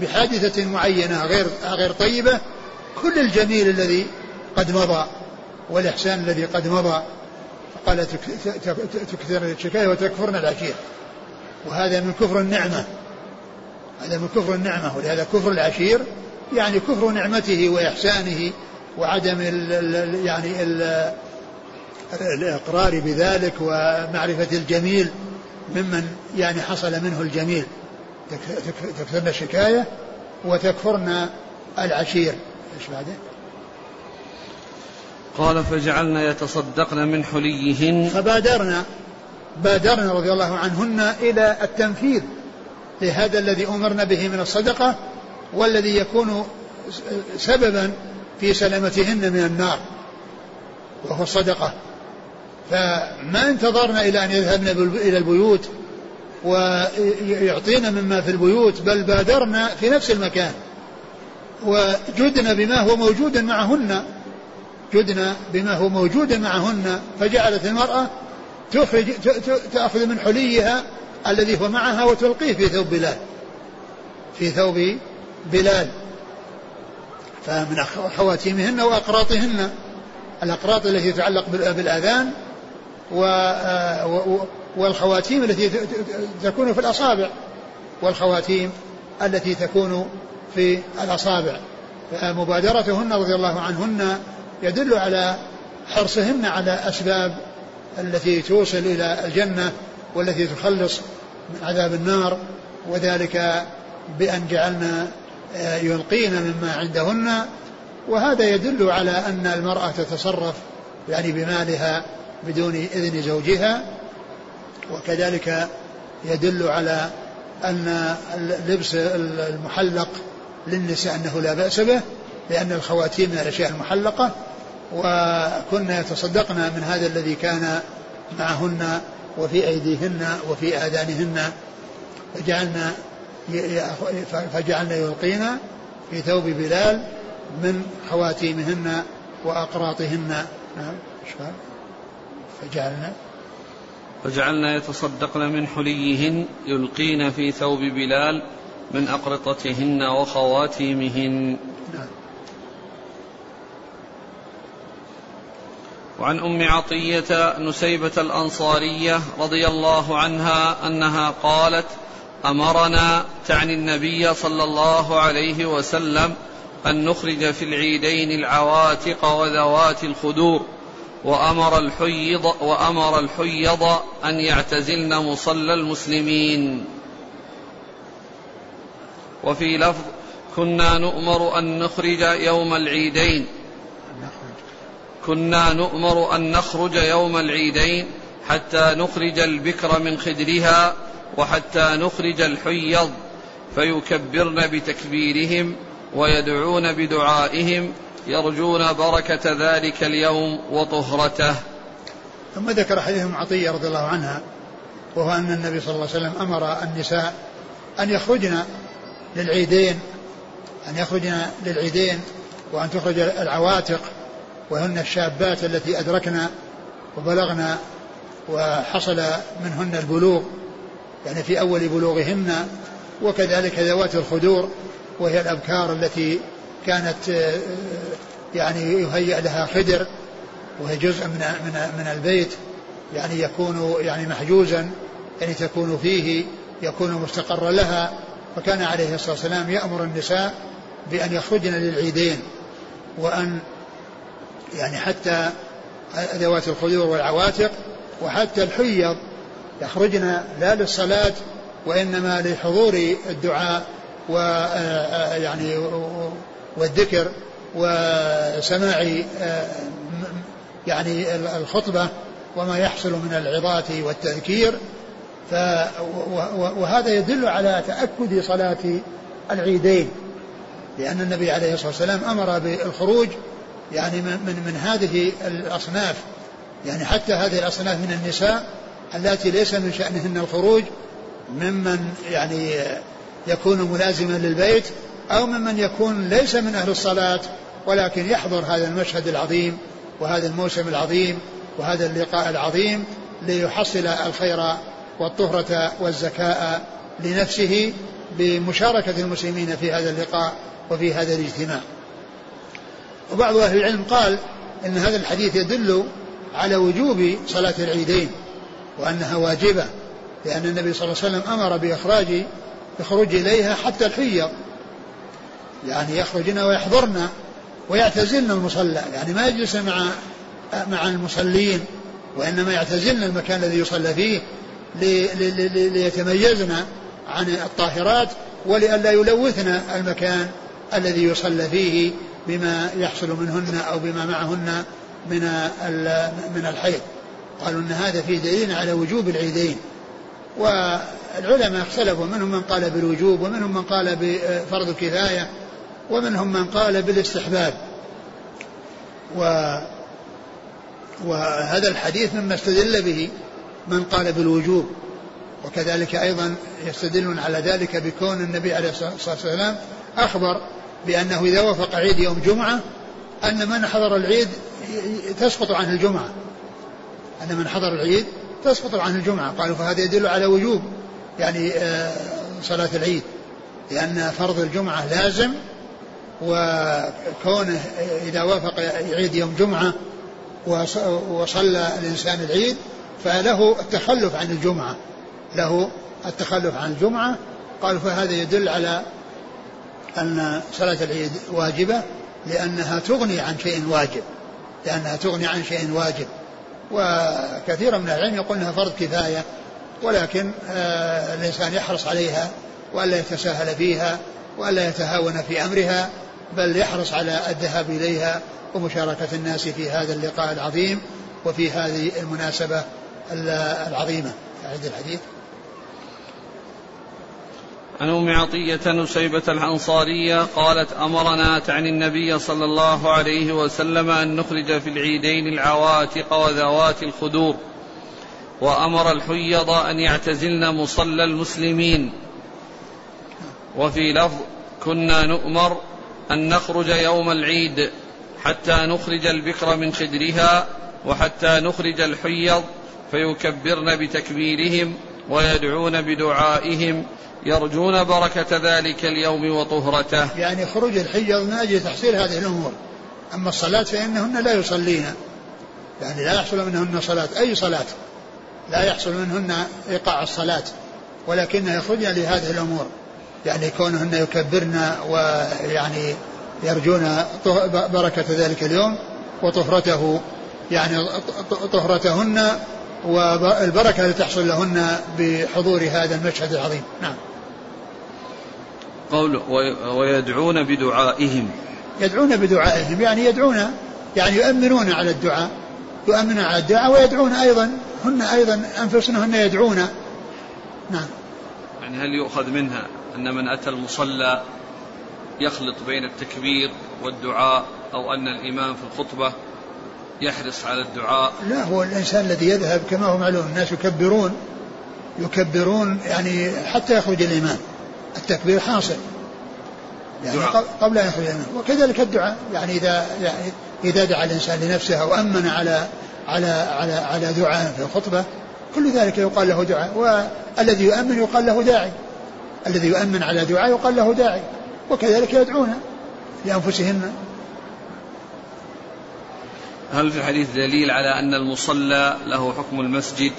بحادثة معينة غير غير طيبة كل الجميل الذي قد مضى والإحسان الذي قد مضى. فقال تكثرن الشكاية وتكفرن العشير. وهذا من كفر النعمة. هذا من كفر النعمة. ولهذا كفر العشير يعني كفر نعمته وإحسانه وعدم ال يعني ال الإقرار بذلك ومعرفة الجميل ممن يعني حصل منه الجميل. تكثرن الشكاية وتكفرن العشير. إيش بعده؟ قال فجعلنا يتصدقن من حليهن. فبادرنا بادرنا رضي الله عنهن إلى التنفيذ لهذا الذي أمرنا به من الصدقة والذي يكون سببا في سلامتهن من النار وهو الصدقة. فما انتظرنا إلى أن يذهبن إلى البيوت ويعطينا مما في البيوت بل بادرنا في نفس المكان. وجدنا بما هو موجود معهن جدنا بما هو موجود معهن فجعلت المرأة تخرج تأخذ من حليها الذي هو معها وتلقيه في ثوب بلال. في ثوب بلال. فمن خواتيمهن وأقراطهن. الأقراط التي تتعلق بالآذان والخواتيم التي تكون في الأصابع. والخواتيم التي تكون في الأصابع. فمبادرتهن رضي الله عنهن يدل على حرصهن على أسباب التي توصل إلى الجنة والتي تخلص من عذاب النار وذلك بأن جعلنا آه، يلقين مما عندهن. وهذا يدل على أن المرأة تتصرف يعني بمالها بدون إذن زوجها. وكذلك يدل على أن اللبس المحلق للنساء أنه لا بأس به لأن الخواتيم من الأشياء المحلقة. وكنا يتصدقن من هذا الذي كان معهن وفي أيديهن وفي آذانهن فجعلنا فجعلنا يلقين في ثوب بلال من خواتيمهن وأقراطهن. نعم فجعلنا. فجعلنا يتصدقن من حليهن يلقين في ثوب بلال من أقرطتهن وخواتيمهن. وعن أم عطية نسيبة الأنصارية رضي الله عنها أنها قالت أمرنا تعني النبي صلى الله عليه وسلم أن نخرج في العيدين العواتق وذوات الخدور وأمر الحيض وأمر الحيض أن يعتزلن مصلى المسلمين. وفي لفظ كنا نؤمر أن نخرج يوم العيدين. كنا نؤمر أن نخرج يوم العيدين حتى نخرج البكر من خدرها وحتى نخرج الحيض فيكبرن بتكبيرهم ويدعون بدعائهم يرجون بركة ذلك اليوم وطهرته. ثم ذكر حديث عطية رضي الله عنها وهو أن النبي صلى الله عليه وسلم أمر النساء أن يخرجن للعيدين أن يخرجن للعيدين وأن تخرج العواتق وهن الشابات التي أدركنا وبلغنا وحصل منهن البلوغ يعني في أول بلوغهن وكذلك ذوات الخدور وهي الأبكار التي كانت آه، يعني يهيأ لها خدر وهي جزء من من من البيت يعني يكون يعني محجوزا يعني تكون فيه يكون مستقرا لها فكان عليه الصلاة والسلام يأمر النساء بأن يخرجن للعيدين وأن يعني حتى ذوات الخدور والعواتق وحتى الحيض. يخرجن لا للصلاة وإنما لحضور الدعاء ويعني والذكر وسماع يعني الخطبة وما يحصل من العظات والتذكير. ف وهذا يدل على تأكد صلاة العيدين لأن النبي عليه الصلاة والسلام أمر بالخروج يعني من, من, هذه الأصناف يعني حتى هذه الأصناف من النساء اللاتي ليس من شأنهن الخروج ممن يعني يكون ملازما للبيت أو ممن يكون ليس من أهل الصلاة ولكن يحضر هذا المشهد العظيم وهذا الموسم العظيم وهذا اللقاء العظيم ليحصل الخير والطهرة والزكاء لنفسه بمشاركة المسلمين في هذا اللقاء وفي هذا الاجتماع. وبعض أهل العلم قال إن هذا الحديث يدل على وجوب صلاة العيدين وأنها واجبة لأن النبي صلى الله عليه وسلم أمر بإخراج الخروج إليها حتى الحيض يعني يخرجن ويحضرن ويعتزلن المصلى يعني ما يجلس مع مع المصلين وإنما يعتزلن المكان الذي يصلى فيه ليتميزن عن الطاهرات ولئلا يلوثن المكان الذي يصلى فيه بما يحصل منهن أو بما معهن من من الحيض. قالوا أن هذا فيه دليل على وجوب العيدين. والعلماء اختلفوا منهم من قال بالوجوب ومنهم من قال بفرض الكفاية ومنهم من قال بالاستحباب. و وهذا الحديث مما استدل به من قال بالوجوب. وكذلك أيضا يستدلون على ذلك بكون النبي عليه الصلاة والسلام أخبر بأنه إذا وافق عيد يوم جمعة أن من حضر العيد تسقط عنه الجمعة. أن من حضر العيد تسقط عنه الجمعة. قالوا فهذا يدل على وجوب يعني آه، صلاة العيد. لأن فرض الجمعة لازم وكونه إذا وافق عيد يوم جمعة وصلى الإنسان العيد فله التخلف عن الجمعة. له التخلف عن الجمعة. قالوا فهذا يدل على أن صلاة العيد واجبة لأنها تغني عن شيء واجب لأنها تغني عن شيء واجب. وكثير من العلم يقول أنها فرض كفاية ولكن آه الإنسان يحرص عليها وألا يتساهل فيها وألا يتهاون في أمرها بل يحرص على الذهاب إليها ومشاركة الناس في هذا اللقاء العظيم وفي هذه المناسبة العظيمة. أعد الحديث. عن ام عطية نسيبة الأنصارية قالت أمرنا تعني النبي صلى الله عليه وسلم أن نخرج في العيدين العواتق وذوات الخدور. وأمر الحيض أن يعتزلن مصلى المسلمين. وفي لفظ كنا نؤمر أن نخرج يوم العيد حتى نخرج البكر من خدرها وحتى نخرج الحيض فيكبرن بتكبيرهم ويدعون بدعائهم يرجون بركة ذلك اليوم وطهرته. يعني خروج الحجر من أجل تحصيل هذه الأمور. أما الصلاة فإنهن لا يصلين. يعني لا يحصل منهن صلاة. أي صلاة؟ لا يحصل منهن إيقاع الصلاة. ولكن يخرجن لهذه الأمور. يعني كونهن يكبرن ويعني يرجون بركة ذلك اليوم وطهرته. يعني طهرتهن والبركة التي تحصل لهن بحضور هذا المشهد العظيم. نعم. قول ويدعون بدعائهم. يدعون بدعائهم يعني يدعون يعني يؤمنون على الدعاء. يؤمنون على الدعاء ويدعون أيضا هن أيضا أنفسهن يدعون. نعم. يعني هل يؤخذ منها أن من أتى المصلى يخلط بين التكبير والدعاء أو أن الإمام في الخطبة يحرص على الدعاء. لا هو الإنسان الذي يذهب كما هو معلوم الناس يكبرون يكبرون يعني حتى يخرج الإمام التكبير حاصل. يعني دعاء. قبل أن يخرج الإمام وكذلك الدعاء. يعني إذا يعني إذا دعا الإنسان لنفسه أو أمن على على على على دعاء في الخطبة كل ذلك يقال له دعاء. والذي يؤمن يقال له داعي. الذي يؤمن على دعاء يقال له داعي. وكذلك يدعون لأنفسهن. هل في الحديث دليل على أن المصلى له حكم المسجد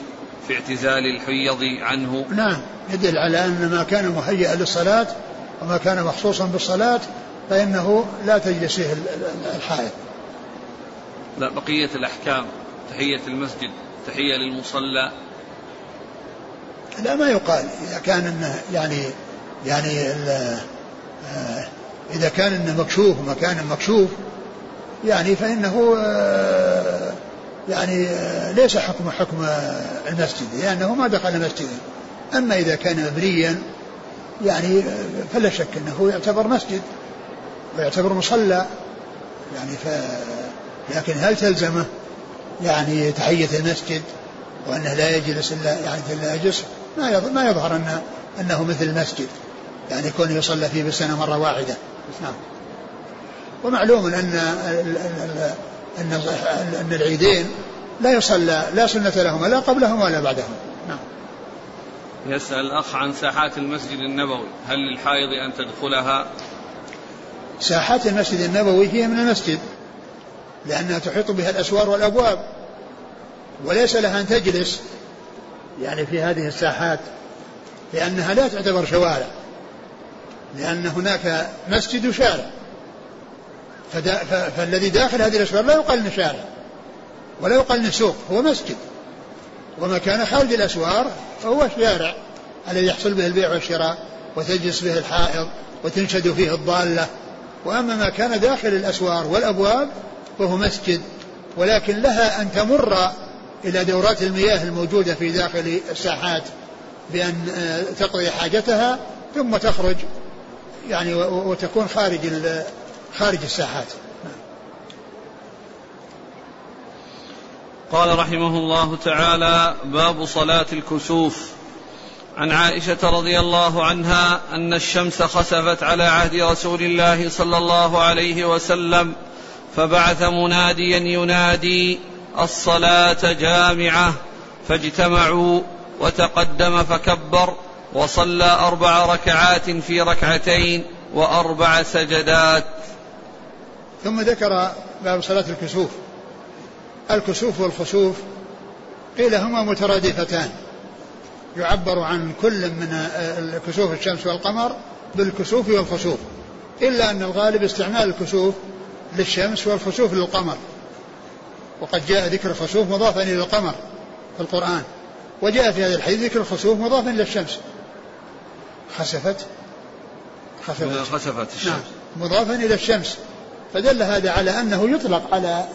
في اعتزال الحيض عنه؟ نعم يدل على أن ما كان مهيئا للصلاة وما كان مخصوصا بالصلاة فإنه لا تجلس فيه الحائض. لا بقية الأحكام تحية المسجد تحية للمصلى. لا ما يقال. إذا كان إنه يعني يعني آه، إذا كان إنه مكشوف ومكان مكشوف يعني فإنه آه، يعني آه، ليس حكم حكم المسجد لأنه ما دخل مسجدا أما إذا كان مبنيا يعني فلا شك أنه يعتبر مسجد ويعتبر مصلى. يعني ف لكن هل تلزمه يعني تحية المسجد وأنه لا يجلس إلا يعني لا يجلس؟ ما ما يظهر أنه أنه مثل المسجد. يعني كونه يصلى فيه بالسنة مرة واحدة. نعم. ومعلوم أن أن أن العيدين لا يصلى لا سنة لهما لا قبلهما ولا بعدهما. نعم. يسأل الأخ عن ساحات المسجد النبوي هل للحائض أن تدخلها؟ ساحات المسجد النبوي هي من المسجد لأنها تحيط بها الأسوار والأبواب وليس لها أن تجلس يعني في هذه الساحات لأنها لا تعتبر شوارع لأن هناك مسجد وشارع فالذي داخل هذه الأسوار لا يقال انه شارع ولا يقال انه سوق هو مسجد. وما كان خارج الأسوار فهو شارع الذي يحصل به البيع والشراء وتجلس به الحائض وتنشد فيه الضالة. وأما ما كان داخل الأسوار والأبواب فهو مسجد ولكن لها أن تمر إلى دورات المياه الموجودة في داخل الساحات بأن آه، تقضي حاجتها ثم تخرج يعني وتكون خارج خارج الساحات. قال رحمه الله تعالى باب صلاة الكسوف. عن عائشة رضي الله عنها أن الشمس خسفت على عهد رسول الله صلى الله عليه وسلم فبعث مناديا ينادي الصلاة جامعة. فاجتمعوا وتقدم فكبر وصلى أربع ركعات في ركعتين وأربع سجدات. ثم ذكر باب صلاة الكسوف. الكسوف والخسوف قيل هما مترادفتان. يعبر عن كل من كسوف الشمس والقمر بالكسوف والخسوف إلا أن الغالب استعمال الكسوف للشمس والخسوف للقمر. وقد جاء ذكر الخسوف مضافا إلى القمر في القرآن. وجاء في هذا الحديث ذكر الخسوف مضافا إلى الشمس. خسفت؟ خسفت, خسفت الشمس. نعم مضافا إلى الشمس. فدل هذا على أنه يطلق على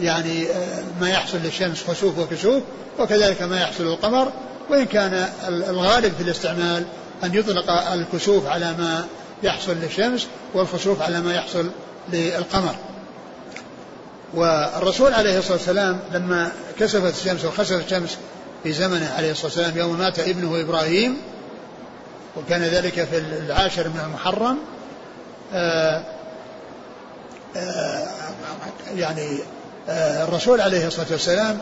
يعني آه، ما يحصل للشمس خسوف وكسوف وكذلك ما يحصل للقمر وإن كان الغالب في الاستعمال أن يطلق الكسوف على ما يحصل للشمس والخسوف على ما يحصل للقمر. والرسول عليه الصلاة والسلام لما كسفت الشمس وخسفت الشمس في زمنه عليه الصلاة والسلام يوم مات ابنه إبراهيم وكان ذلك في العاشر من المحرم آه، يعني آآ الرسول عليه الصلاة والسلام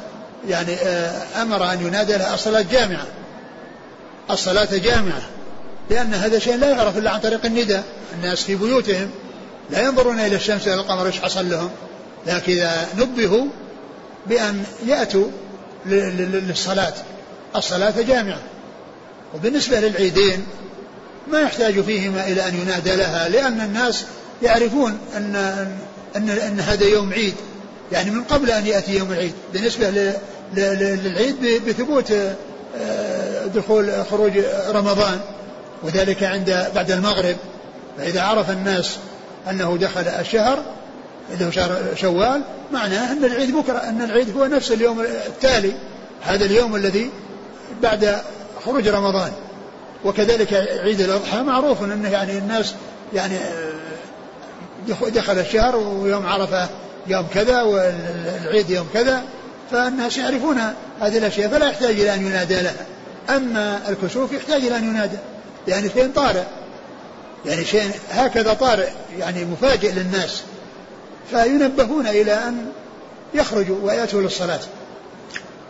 يعني أمر أن ينادى لها الصلاة جامعة. الصلاة جامعة. لأن هذا شيء لا يعرف إلا عن طريق النداء. الناس في بيوتهم لا ينظرون إلى الشمس إلى القمر إيش حصل لهم. لكن إذا نبهوا بأن يأتوا للصلاة. الصلاة جامعة. وبالنسبة للعيدين ما يحتاج فيهما إلى أن ينادى لها لأن الناس يعرفون أن أن, أن هذا يوم عيد يعني من قبل أن يأتي يوم العيد بالنسبة للعيد بثبوت آه، دخول خروج رمضان وذلك عند بعد المغرب. فإذا عرف الناس أنه دخل الشهر اللي هو شهر شوال معناه أن العيد بكرة أن العيد هو نفس اليوم التالي. هذا اليوم الذي بعد خروج رمضان. وكذلك عيد الأضحى معروف أنه يعني الناس يعني آه، دخل الشهر ويوم عرفة يوم كذا والعيد يوم كذا فالناس يعرفون هذه الأشياء فلا يحتاج إلى أن ينادى لها. أما الكسوف يحتاج إلى أن ينادى يعني شيء طارئ. يعني شيء هكذا طارئ يعني مفاجئ للناس. فينبهون إلى أن يخرجوا ويأتوا للصلاة.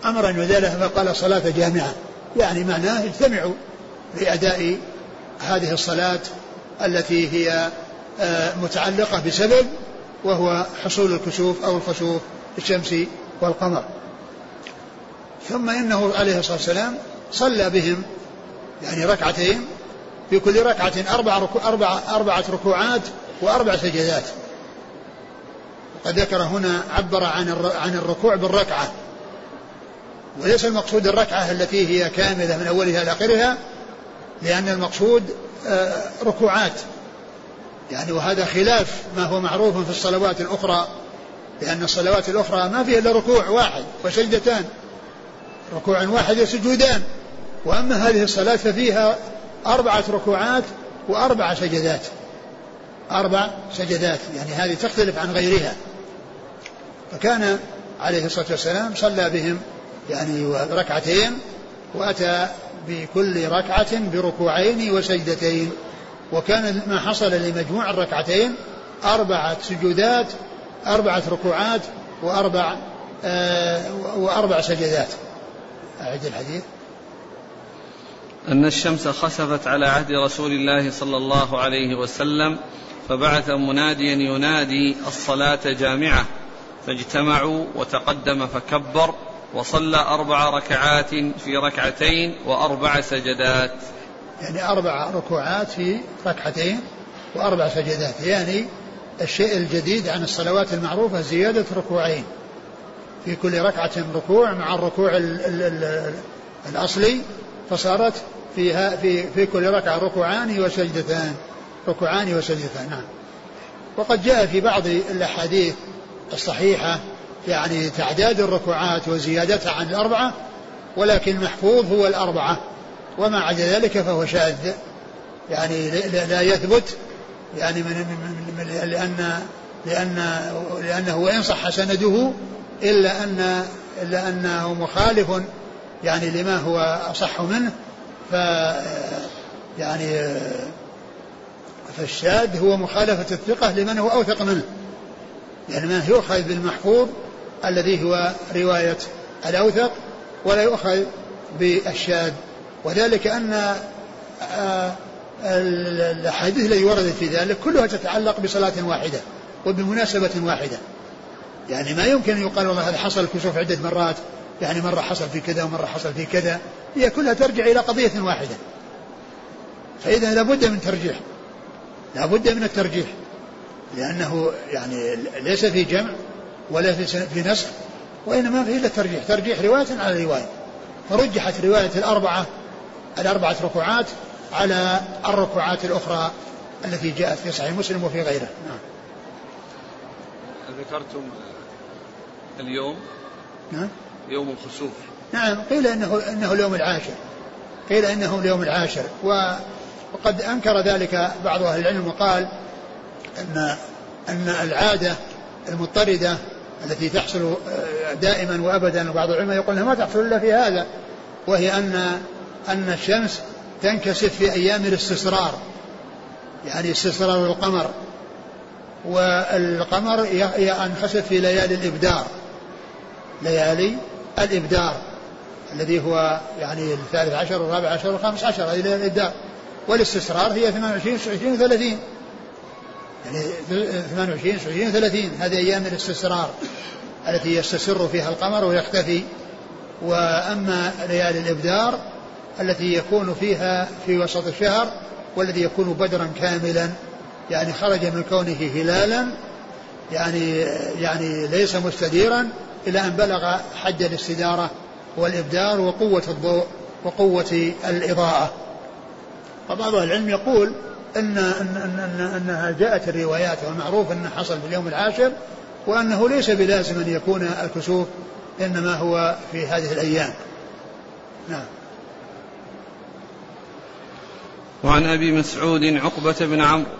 أمر أن يذاله فقال صلاة جامعة. يعني معناه اجتمعوا لأداء هذه الصلاة التي هي متعلقة بسبب وهو حصول الكسوف أو الخسوف الشمس والقمر. ثم إنه عليه الصلاة والسلام صلى بهم يعني ركعتين في كل ركعة أربع ركو أربع أربعة ركوعات وأربع سجدات. وقد ذكر هنا عبر عن عن الركوع بالركعة. وليس المقصود الركعة التي هي كاملة من أولها إلى آخرها لأن المقصود آه، ركوعات. يعني وهذا خلاف ما هو معروف في الصلوات الأخرى لأن الصلوات الأخرى ما فيها إلا ركوع واحد وسجدتان. ركوع واحد وسجودان. وأما هذه الصلاة ففيها أربعة ركوعات وأربع سجدات. أربع سجدات يعني هذه تختلف عن غيرها. فكان عليه الصلاة والسلام صلى بهم يعني ركعتين وأتى بكل ركعة بركوعين وسجدتين. وكان ما حصل لمجموع الركعتين أربعة سجودات أربعة ركوعات وأربع آه وأربع سجدات. أعد الحديث. أن الشمس خسفت على عهد رسول الله صلى الله عليه وسلم فبعث مناديا ينادي الصلاة جامعة. فاجتمعوا وتقدم فكبر وصلى أربع ركعات في ركعتين وأربع سجدات. يعني أربع ركوعات في ركعتين وأربع سجدات يعني الشيء الجديد عن الصلوات المعروفة زيادة ركوعين. في كل ركعة ركوع مع الركوع ال ال ال الأصلي فصارت فيها في في كل ركعة ركوعان وسجدتان. ركوعان وسجدتان نعم. وقد جاء في بعض الأحاديث الصحيحة يعني تعداد الركوعات وزيادتها عن الأربعة ولكن المحفوظ هو الأربعة. وما عدا ذلك فهو شاذ. يعني لا يثبت. يعني من, من, من لأن لأن لأنه وإن صح سنده إلا أن إلا أنه مخالف. يعني لما هو أصح منه. ف يعني فالشاذ هو مخالفة الثقة لمن هو أوثق منه. يعني ما يؤخذ بالمحفوظ الذي هو رواية الأوثق ولا يؤخذ بالشاذ. وذلك أن آه، الأحاديث التي وردت في ذلك كلها تتعلق بصلاة واحدة وبمناسبة واحدة. يعني ما يمكن أن يقال والله هذا حصل كسوف عدة مرات يعني مرة حصل في كذا ومرة حصل في كذا هي كلها ترجع إلى قضية واحدة. فإذا لابد من ترجيح لابد من الترجيح لأنه يعني ليس في جمع ولا في نسخ وإنما في إلا ترجيح. ترجيح رواية على رواية. فرجحت رواية الأربعة الأربعة ركوعات على الركوعات الأخرى التي جاءت في صحيح مسلم وفي غيره. نعم. ذكرتم اليوم؟ نعم. يوم الخسوف. نعم قيل انه إنه اليوم العاشر. قيل إنه اليوم العاشر. وقد أنكر ذلك بعض أهل العلم وقال ان أن العادة المضطردة التي تحصل دائما وابدا وبعض العلماء يقول إنها ما تحصل إلا في هذا وهي أن أن الشمس تنكسف في أيام الاستسرار يعني استسرار القمر والقمر ينخسف في ليالي الإبدار. ليالي الإبدار الذي هو يعني الثالث عشر والرابع عشر والخامس عشر هذه ليالي الإبدار. والاستسرار هي 28 29 30 يعني 28 29 30 هذه أيام الاستسرار التي يستسر فيها القمر ويختفي. وأما ليالي الإبدار التي يكون فيها في وسط الشهر والذي يكون بدرا كاملا يعني خرج من كونه هلالا يعني يعني ليس مستديرا إلى أن بلغ حد الاستدارة والإبدار وقوة الضوء وقوة الإضاءة. فبعض العلم يقول أن, أن, أن أنها جاءت الروايات والمعروف أنه حصل في اليوم العاشر وأنه ليس بلازم أن يكون الكسوف إنما هو في هذه الأيام. نعم. وعن أبي مسعود عقبة بن عمرو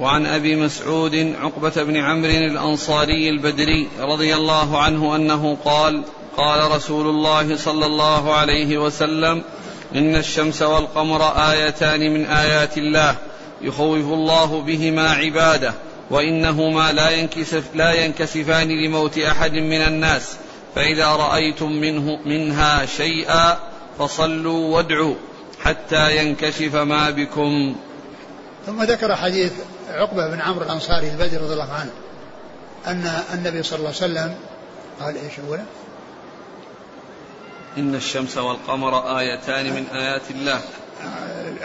وعن أبي مسعود عقبة بن عمرو الأنصاري البدري رضي الله عنه أنه قال قال رسول الله صلى الله عليه وسلم إن الشمس والقمر آيتان من آيات الله يخوف الله بهما عباده وإنهما لا ينكسف لا ينكسفان لموت أحد من الناس فإذا رأيتم منه منها شيئا فصلوا وادعوا. حتى ينكشف ما بكم. ثم ذكر حديث عقبة بن عمرو الأنصاري البدري رضي الله عنه أن النبي صلى الله عليه وسلم قال إيش أولا إن الشمس والقمر آيتان من آيات الله.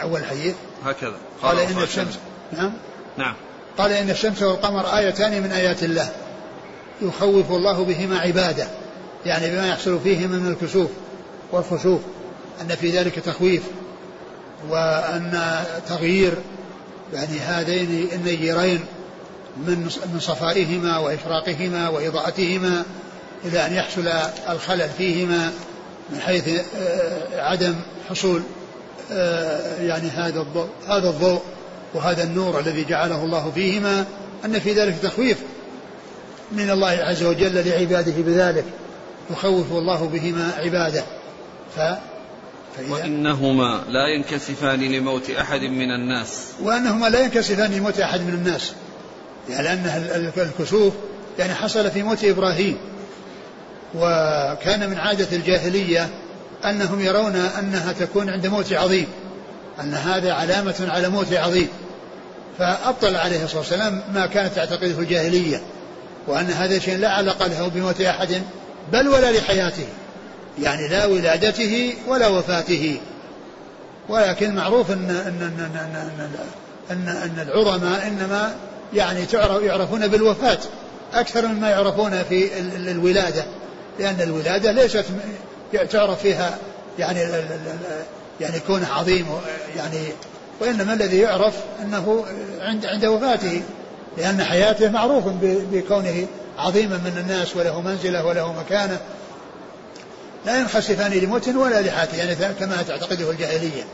أول حديث. هكذا. قال, قال إن الشمس نعم. نعم. قال إن الشمس والقمر آيتان من آيات الله. يخوف الله بهما عباده يعني بما يحصل فيهما من الكسوف والخسوف أن في ذلك تخويف. وأن تغيير يعني هذين النيرين من من صفائهما وإشراقهما وإضاءتهما إلى أن يحصل الخلل فيهما من حيث آه، عدم حصول آه، يعني هذا الضوء هذا الضوء وهذا النور الذي جعله الله فيهما أن في ذلك تخويف من الله عز وجل لعباده بذلك يخوف الله بهما عباده. ف وإنهما لا ينكسفان لموت أحد من الناس. وأنهما لا ينكسفان لموت أحد من الناس. يعني لأن الكسوف يعني حصل في موت إبراهيم. وكان من عادة الجاهلية أنهم يرون أنها تكون عند موت عظيم. أن هذا علامة على موت عظيم. فأبطل عليه الصلاة والسلام ما كانت تعتقده الجاهلية. وأن هذا شيء لا علاقة له بموت أحد بل ولا لحياته. يعني لا ولادته ولا وفاته. ولكن معروف ان ان ان ان, أن, أن العظماء إنما يعني تعرف يعرفون بالوفاة أكثر مما يعرفون في الولادة. لأن الولادة ليست تعرف فيها يعني يعني كونه عظيم يعني وإنما الذي يعرف إنه عند عند وفاته. لأن حياته معروف بكونه عظيما من الناس وله منزلة وله مكانة. لا ينخسفان لموت ولا لحاته يعني كما تعتقده الجاهلية.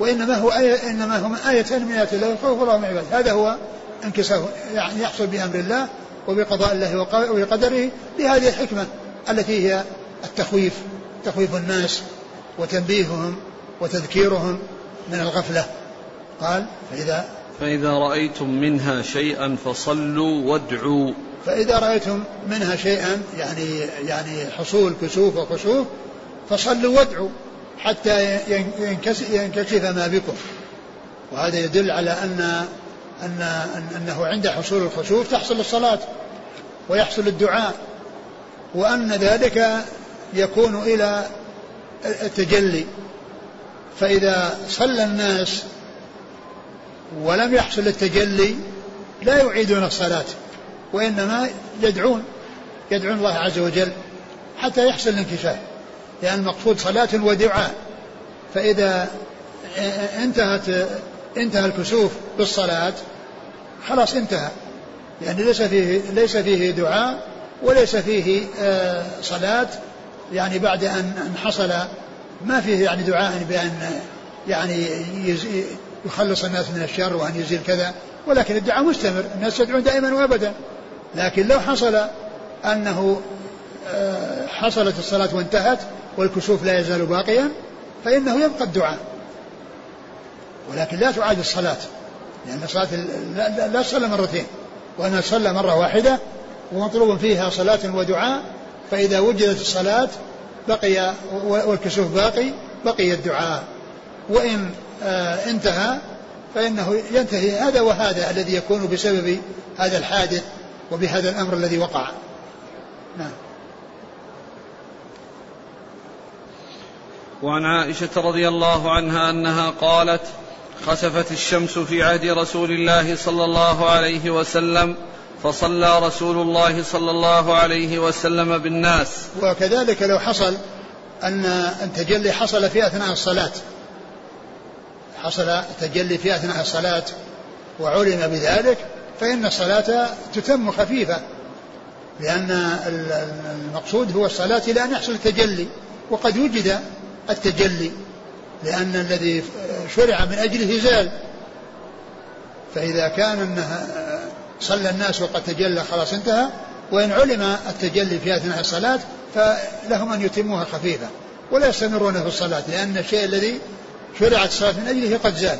وإنما هو آية إنما هما آيتان من آيات الله يخوف الله من عباده. هذا هو انكساف يعني يحصل بأمر الله وبقضاء الله وبقدره لهذه الحكمة التي هي التخويف تخويف الناس وتنبيههم وتذكيرهم من الغفلة. قال فإذا فإذا رأيتم منها شيئا فصلوا وادعوا. فإذا رأيتم منها شيئا يعني يعني حصول كسوف وخسوف فصلوا وادعوا حتى ينكشف ما بكم. وهذا يدل على أن أن أنه عند حصول الخسوف تحصل الصلاة ويحصل الدعاء. وأن ذلك يكون إلى التجلي. فإذا صلى الناس ولم يحصل التجلي لا يعيدون الصلاة. وإنما يدعون يدعون الله عز وجل حتى يحصل الانكشاف لأن المقصود صلاة ودعاء. فإذا انتهت انتهى الكسوف بالصلاة خلاص انتهى. يعني ليس فيه ليس فيه دعاء وليس فيه آه، صلاة. يعني بعد أن حصل ما فيه يعني دعاء بأن يعني يخلص الناس من الشر وأن يزيل كذا. ولكن الدعاء مستمر الناس يدعون دائما وأبدا. لكن لو حصل أنه آه، حصلت الصلاة وانتهت والكسوف لا يزال باقيا فإنه يبقى الدعاء. ولكن لا تعاد الصلاة لأن الصلاة لا, لا تصلى مرتين. وأنا صلى مرة واحدة ومطلوب فيها صلاة ودعاء فإذا وجدت الصلاة بقي والكسوف باقي بقي الدعاء. وإن آه انتهى فإنه ينتهي هذا وهذا الذي يكون بسبب هذا الحادث وبهذا الأمر الذي وقع. نعم. وعن عائشة رضي الله عنها أنها قالت خسفت الشمس في عهد رسول الله صلى الله عليه وسلم فصلى رسول الله صلى الله عليه وسلم بالناس. وكذلك لو حصل أن التجلي حصل في أثناء الصلاة. حصل تجلي في أثناء الصلاة وعلم بذلك فإن الصلاة تتم خفيفة لأن المقصود هو الصلاة إلى أن يحصل التجلي وقد وجد التجلي لأن الذي شرع من أجله زال فإذا كان أنها صلى الناس وقد تجلى خلاص انتهى وإن علم التجلي في أثناء الصلاة فلهم أن يتموها خفيفة ولا يستمرون في الصلاة لأن الشيء الذي شرعت الصلاة من أجله قد زال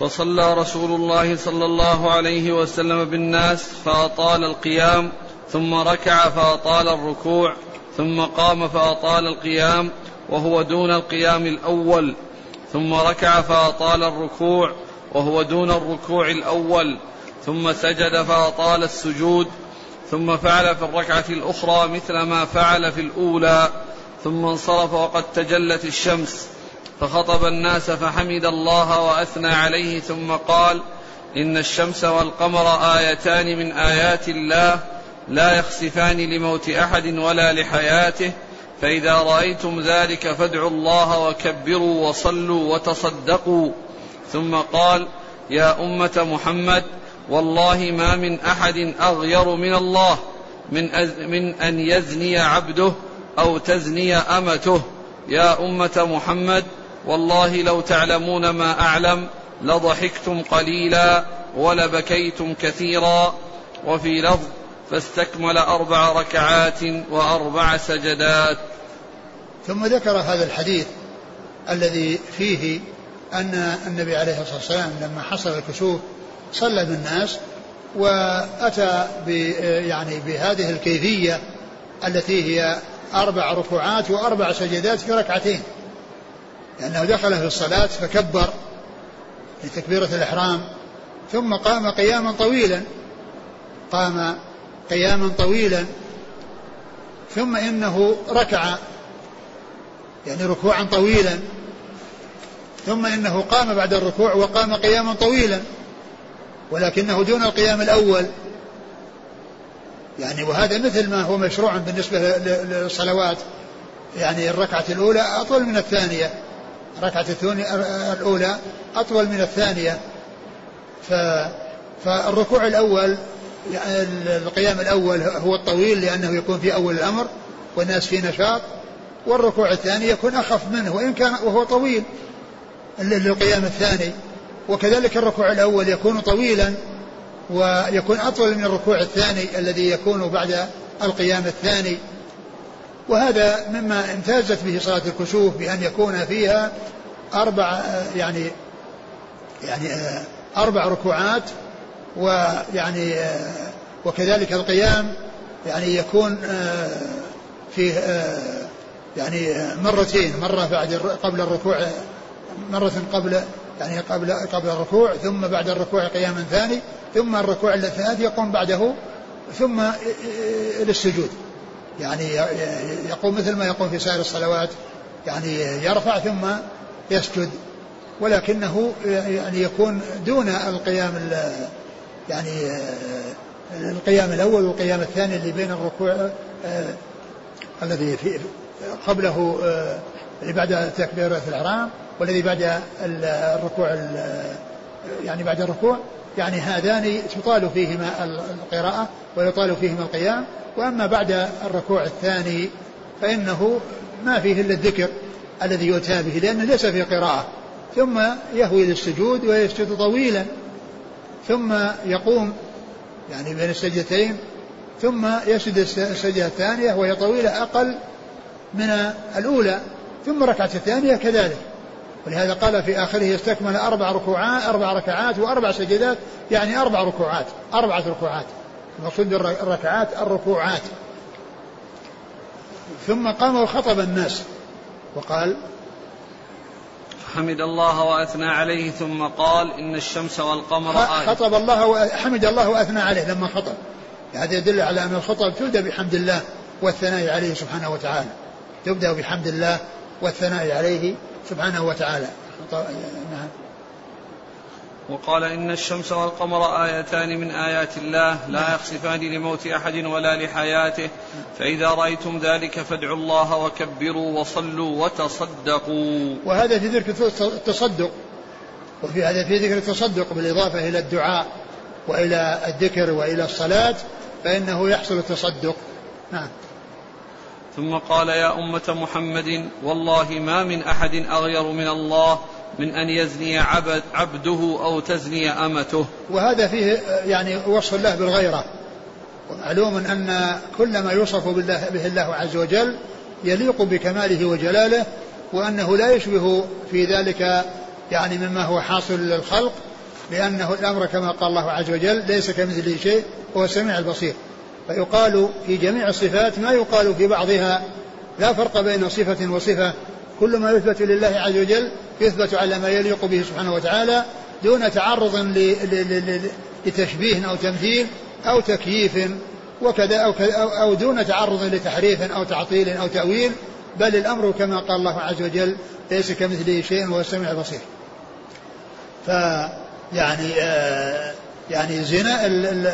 فصلى رسول الله صلى الله عليه وسلم بالناس فأطال القيام ثم ركع فأطال الركوع ثم قام فأطال القيام وهو دون القيام الأول ثم ركع فأطال الركوع وهو دون الركوع الأول ثم سجد فأطال السجود ثم فعل في الركعة الأخرى مثل ما فعل في الأولى. ثم انصرف وقد تجلت الشمس فخطب الناس فحمد الله وأثنى عليه ثم قال إن الشمس والقمر آيتان من آيات الله لا يخسفان لموت أحد ولا لحياته فإذا رأيتم ذلك فادعوا الله وكبروا وصلوا وتصدقوا. ثم قال يا أمة محمد والله ما من أحد أغير من الله من, من أن يزني عبده أو تزني أمته. يا أمة محمد والله لو تعلمون ما أعلم لضحكتم قليلا ولبكيتم كثيرا. وفي لفظ فاستكمل أربع ركعات وأربع سجدات. ثم ذكر هذا الحديث الذي فيه أن النبي عليه الصلاة والسلام لما حصل الكسوف صلى بالناس وأتى يعني بهذه الكيفية التي هي أربع ركوعات وأربع سجدات في ركعتين. لأنه دخل في الصلاة فكبر لتكبيرة الإحرام ثم قام قياما طويلا. قام قياما طويلا ثم إنه ركع يعني ركوعا طويلا. ثم إنه قام بعد الركوع وقام قياما طويلا ولكنه دون القيام الأول. يعني وهذا مثل ما هو مشروع بالنسبة للصلوات. يعني الركعة الأولى أطول من الثانية. ركعة الأولى أطول من الثانية. ف فالركوع الأول القيام الأول هو الطويل لأنه يكون في أول الأمر والناس في نشاط والركوع الثاني يكون أخف منه وإن كان وهو طويل للقيام الثاني. وكذلك الركوع الأول يكون طويلا. ويكون أطول من الركوع الثاني الذي يكون بعد القيام الثاني. وهذا مما امتازت به صلاة الكسوف بأن يكون فيها أربع يعني يعني أربع ركوعات ويعني وكذلك القيام يعني يكون فيه يعني مرتين مرة بعد قبل الركوع مرة قبل يعني قبل قبل الركوع ثم بعد الركوع قياما ثاني ثم الركوع الثالث يقوم بعده ثم للسجود. يعني يقوم مثل ما يقوم في سائر الصلوات يعني يرفع ثم يسجد. ولكنه يعني يكون دون القيام يعني القيام الأول والقيام الثاني اللي بين الركوع الذي في قبله اللي بعد تكبيرة الإحرام. والذي بعد الركوع يعني بعد الركوع يعني هذان تطال فيهما القراءة ويطال فيهما القيام. وأما بعد الركوع الثاني فإنه ما فيه إلا الذكر الذي يؤتى به لأنه ليس فيه قراءة. ثم يهوي للسجود ويسجد طويلا. ثم يقوم يعني بين السجدتين. ثم يسجد السجدة الثانية وهي طويلة أقل من الأولى. ثم ركعة الثانية كذلك. ولهذا قال في آخره استكمل أربع ركوعات أربع ركعات وأربع سجدات يعني أربع ركوعات أربعة ركوعات. المقصود الركعات الركوعات. ثم قام وخطب الناس وقال حمد الله وأثنى عليه ثم قال إن الشمس والقمر آية. خطب الله وحمد الله وأثنى عليه لما خطب. هذا يدل على أن الخطب تبدأ بحمد الله والثناء عليه سبحانه وتعالى. تبدأ بحمد الله والثناء عليه سبحانه وتعالى. نعم. وقال إن الشمس والقمر آيتان من آيات الله لا يخسفان لموت أحد ولا لحياته. فإذا رأيتم ذلك فادعوا الله وكبروا وصلوا وتصدقوا. وهذا في ذكر التصدق. وفي هذا في ذكر التصدق بالإضافة إلى الدعاء وإلى الذكر وإلى الصلاة فإنه يحصل التصدق. نعم. ثم قال يا أمة محمد والله ما من أحد أغير من الله من أن يزني عبد عبده أو تزني أمته. وهذا فيه يعني وصف الله بالغيرة. ومعلوم أن كل ما يوصف بالله به الله عز وجل يليق بكماله وجلاله وأنه لا يشبه في ذلك يعني مما هو حاصل للخلق لأنه الأمر كما قال الله عز وجل ليس كمثله شيء وهو السميع البصير. فيقال في جميع الصفات ما يقال في بعضها. لا فرق بين صفة وصفة. كل ما يثبت لله عز وجل يثبت على ما يليق به سبحانه وتعالى دون تعرض لتشبيه أو تمثيل أو تكييف وكذا أو, أو دون تعرض لتحريف أو تعطيل أو تأويل. بل الأمر كما قال الله عز وجل ليس كمثله شيء وهو السميع البصير. فيعني آه يعني زنا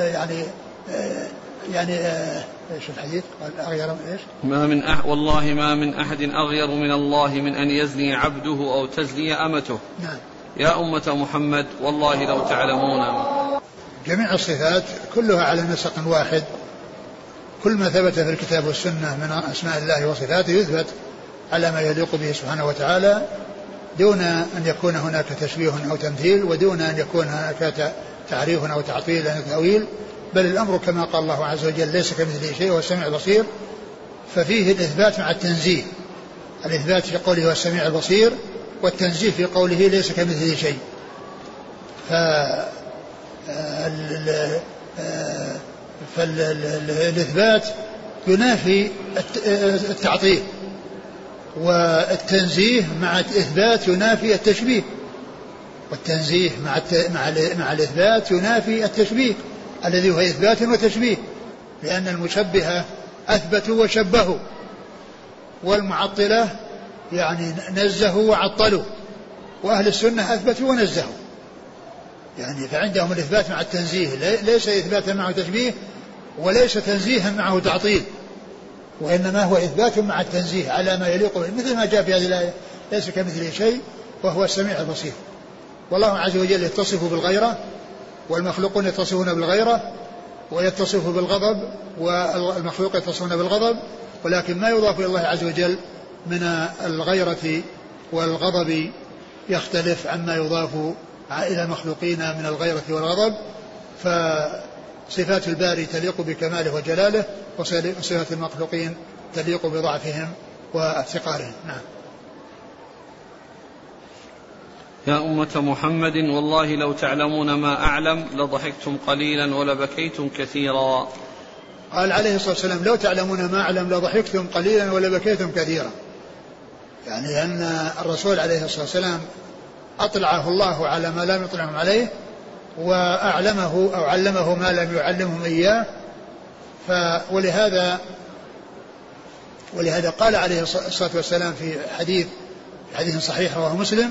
يعني آه يعني آه إيش الحديث؟ قال أغير من إيش؟ ما من أح والله ما من أحد أغير من الله من أن يزني عبده أو تزني أمته. نعم. يا أمة محمد والله لو تعلمون جميع الصفات كلها على نسق واحد كل ما ثبت في الكتاب والسنة من أسماء الله وصفاته يثبت على ما يليق به سبحانه وتعالى دون أن يكون هناك تشبيه أو تمثيل ودون أن يكون هناك تعريف أو تعطيل أو تأويل بل الأمر كما قال الله عز وجل ليس كمثله شيء هو السميع البصير ففيه الإثبات مع التنزيه. الإثبات في قوله هو السميع البصير والتنزيه في قوله ليس كمثله شيء. ف فالإثبات ينافي التعطيل. والتنزيه مع الإثبات ينافي التشبيه. والتنزيه مع مع مع الإثبات ينافي التشبيه. الذي هو إثبات وتشبيه لأن المشبهة أثبتوا وشبهوا والمعطلة يعني نزهوا وعطلوا وأهل السنة أثبتوا ونزهوا. يعني فعندهم الإثبات مع التنزيه ليس إثباتا معه تشبيه وليس تنزيها معه تعطيل وإنما هو إثبات مع التنزيه على ما يليق به مثل ما جاء في هذه الآية ليس كمثله شيء وهو السميع البصير. والله عز وجل يتصف بالغيرة والمخلوقون يتصفون بالغيرة ويتصف بالغضب والمخلوق يتصفون بالغضب ولكن ما يضاف إلى الله عز وجل من الغيرة والغضب يختلف عما يضاف إلى المخلوقين من الغيرة والغضب. فصفات الباري تليق بكماله وجلاله وصفات المخلوقين تليق بضعفهم وافتقارهم نعم. يا أمة محمد والله لو تعلمون ما أعلم لضحكتم قليلا ولبكيتم كثيرا. قال عليه الصلاة والسلام لو تعلمون ما أعلم لضحكتم قليلا ولبكيتم كثيرا. يعني أن الرسول عليه الصلاة والسلام أطلعه الله على ما لم يطلعهم عليه وأعلمه أو علمه ما لم يعلمهم إياه. ف ولهذا ولهذا قال عليه الصلاة والسلام في حديث حديث صحيح رواه مسلم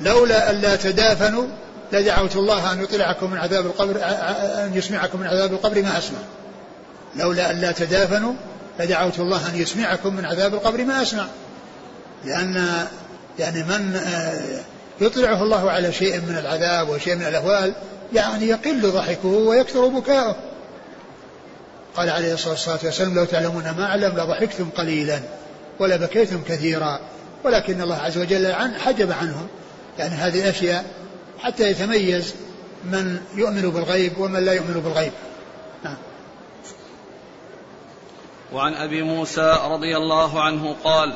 لولا ألا تدافنوا لدعوت الله أن يطلعكم من عذاب القبر أن يسمعكم من عذاب القبر ما أسمع. لولا ألا تدافنوا لدعوت الله أن يسمعكم من عذاب القبر ما أسمع. لأن يعني من آه، يطلعه الله على شيء من العذاب وشيء من الأهوال يعني يقل ضحكه ويكثر بكاؤه. قال عليه الصلاة والسلام لو تعلمون ما أعلم لضحكتم قليلا ولبكيتم كثيرا. ولكن الله عز وجل عن حجب عنهم يعني هذه الأشياء حتى يتميز من يؤمن بالغيب ومن لا يؤمن بالغيب. نعم. وعن أبي موسى رضي الله عنه قال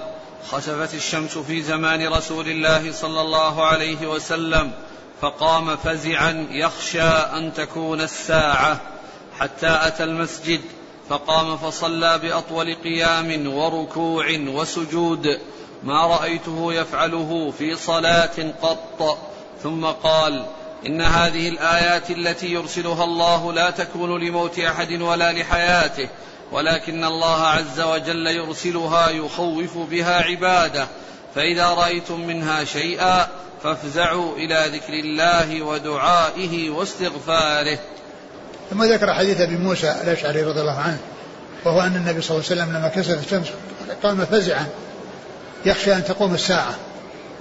خسفت الشمس في زمان رسول الله صلى الله عليه وسلم فقام فزعا يخشى أن تكون الساعة حتى أتى المسجد فقام فصلى بأطول قيام وركوع وسجود. ما رأيته يفعله في صلاة قط. ثم قال إن هذه الآيات التي يرسلها الله لا تكون لموت أحد ولا لحياته ولكن الله عز وجل يرسلها يخوف بها عباده. فإذا رأيتم منها شيئا فافزعوا إلى ذكر الله ودعائه واستغفاره. ثم ذكر حديث أبي موسى الأشعري رضي الله عنه وهو أن النبي صلى الله عليه وسلم لما كسرت الشمس قام فزعا. يخشى أن تقوم الساعة.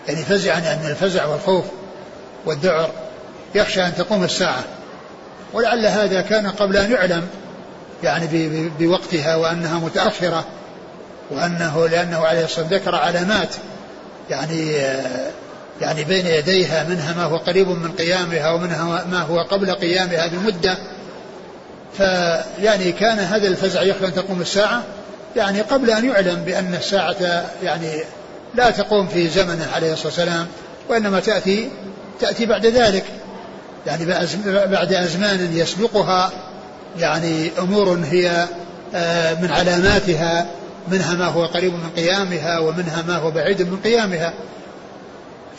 يعني فزعا يعني الفزع والخوف والذعر. يخشى أن تقوم الساعة. ولعل هذا كان قبل أن يعلم يعني بوقتها وأنها متأخرة وأنه لأنه عليه الصلاة والسلام ذكر علامات يعني يعني بين يديها منها ما هو قريب من قيامها ومنها ما هو قبل قيامها بمدة. فيعني كان هذا الفزع يخشى أن تقوم الساعة يعني قبل أن يعلم بأن الساعة يعني لا تقوم في زمنه عليه الصلاة والسلام وإنما تأتي تأتي بعد ذلك. يعني بعد أزمان يسبقها يعني أمور هي آه، من علاماتها منها ما هو قريب من قيامها ومنها ما هو بعيد من قيامها.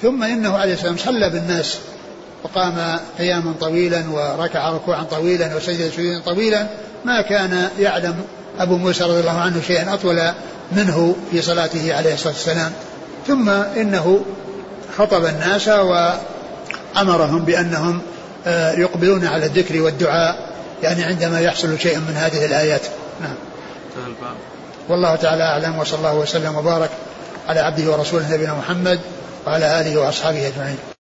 ثم إنه عليه السلام صلى بالناس وقام قياما طويلا وركع ركوعا طويلا وسجد سجودا طويلا ما كان يعلم أبو موسى رضي الله عنه شيئا أطول منه في صلاته عليه الصلاة والسلام. ثم إنه خطب الناس وأمرهم بأنهم آه، يقبلون على الذكر والدعاء يعني عندما يحصل شيء من هذه الآيات. نعم. والله تعالى أعلم وصلى الله وسلم وبارك على عبده ورسوله نبينا محمد وعلى آله وأصحابه أجمعين.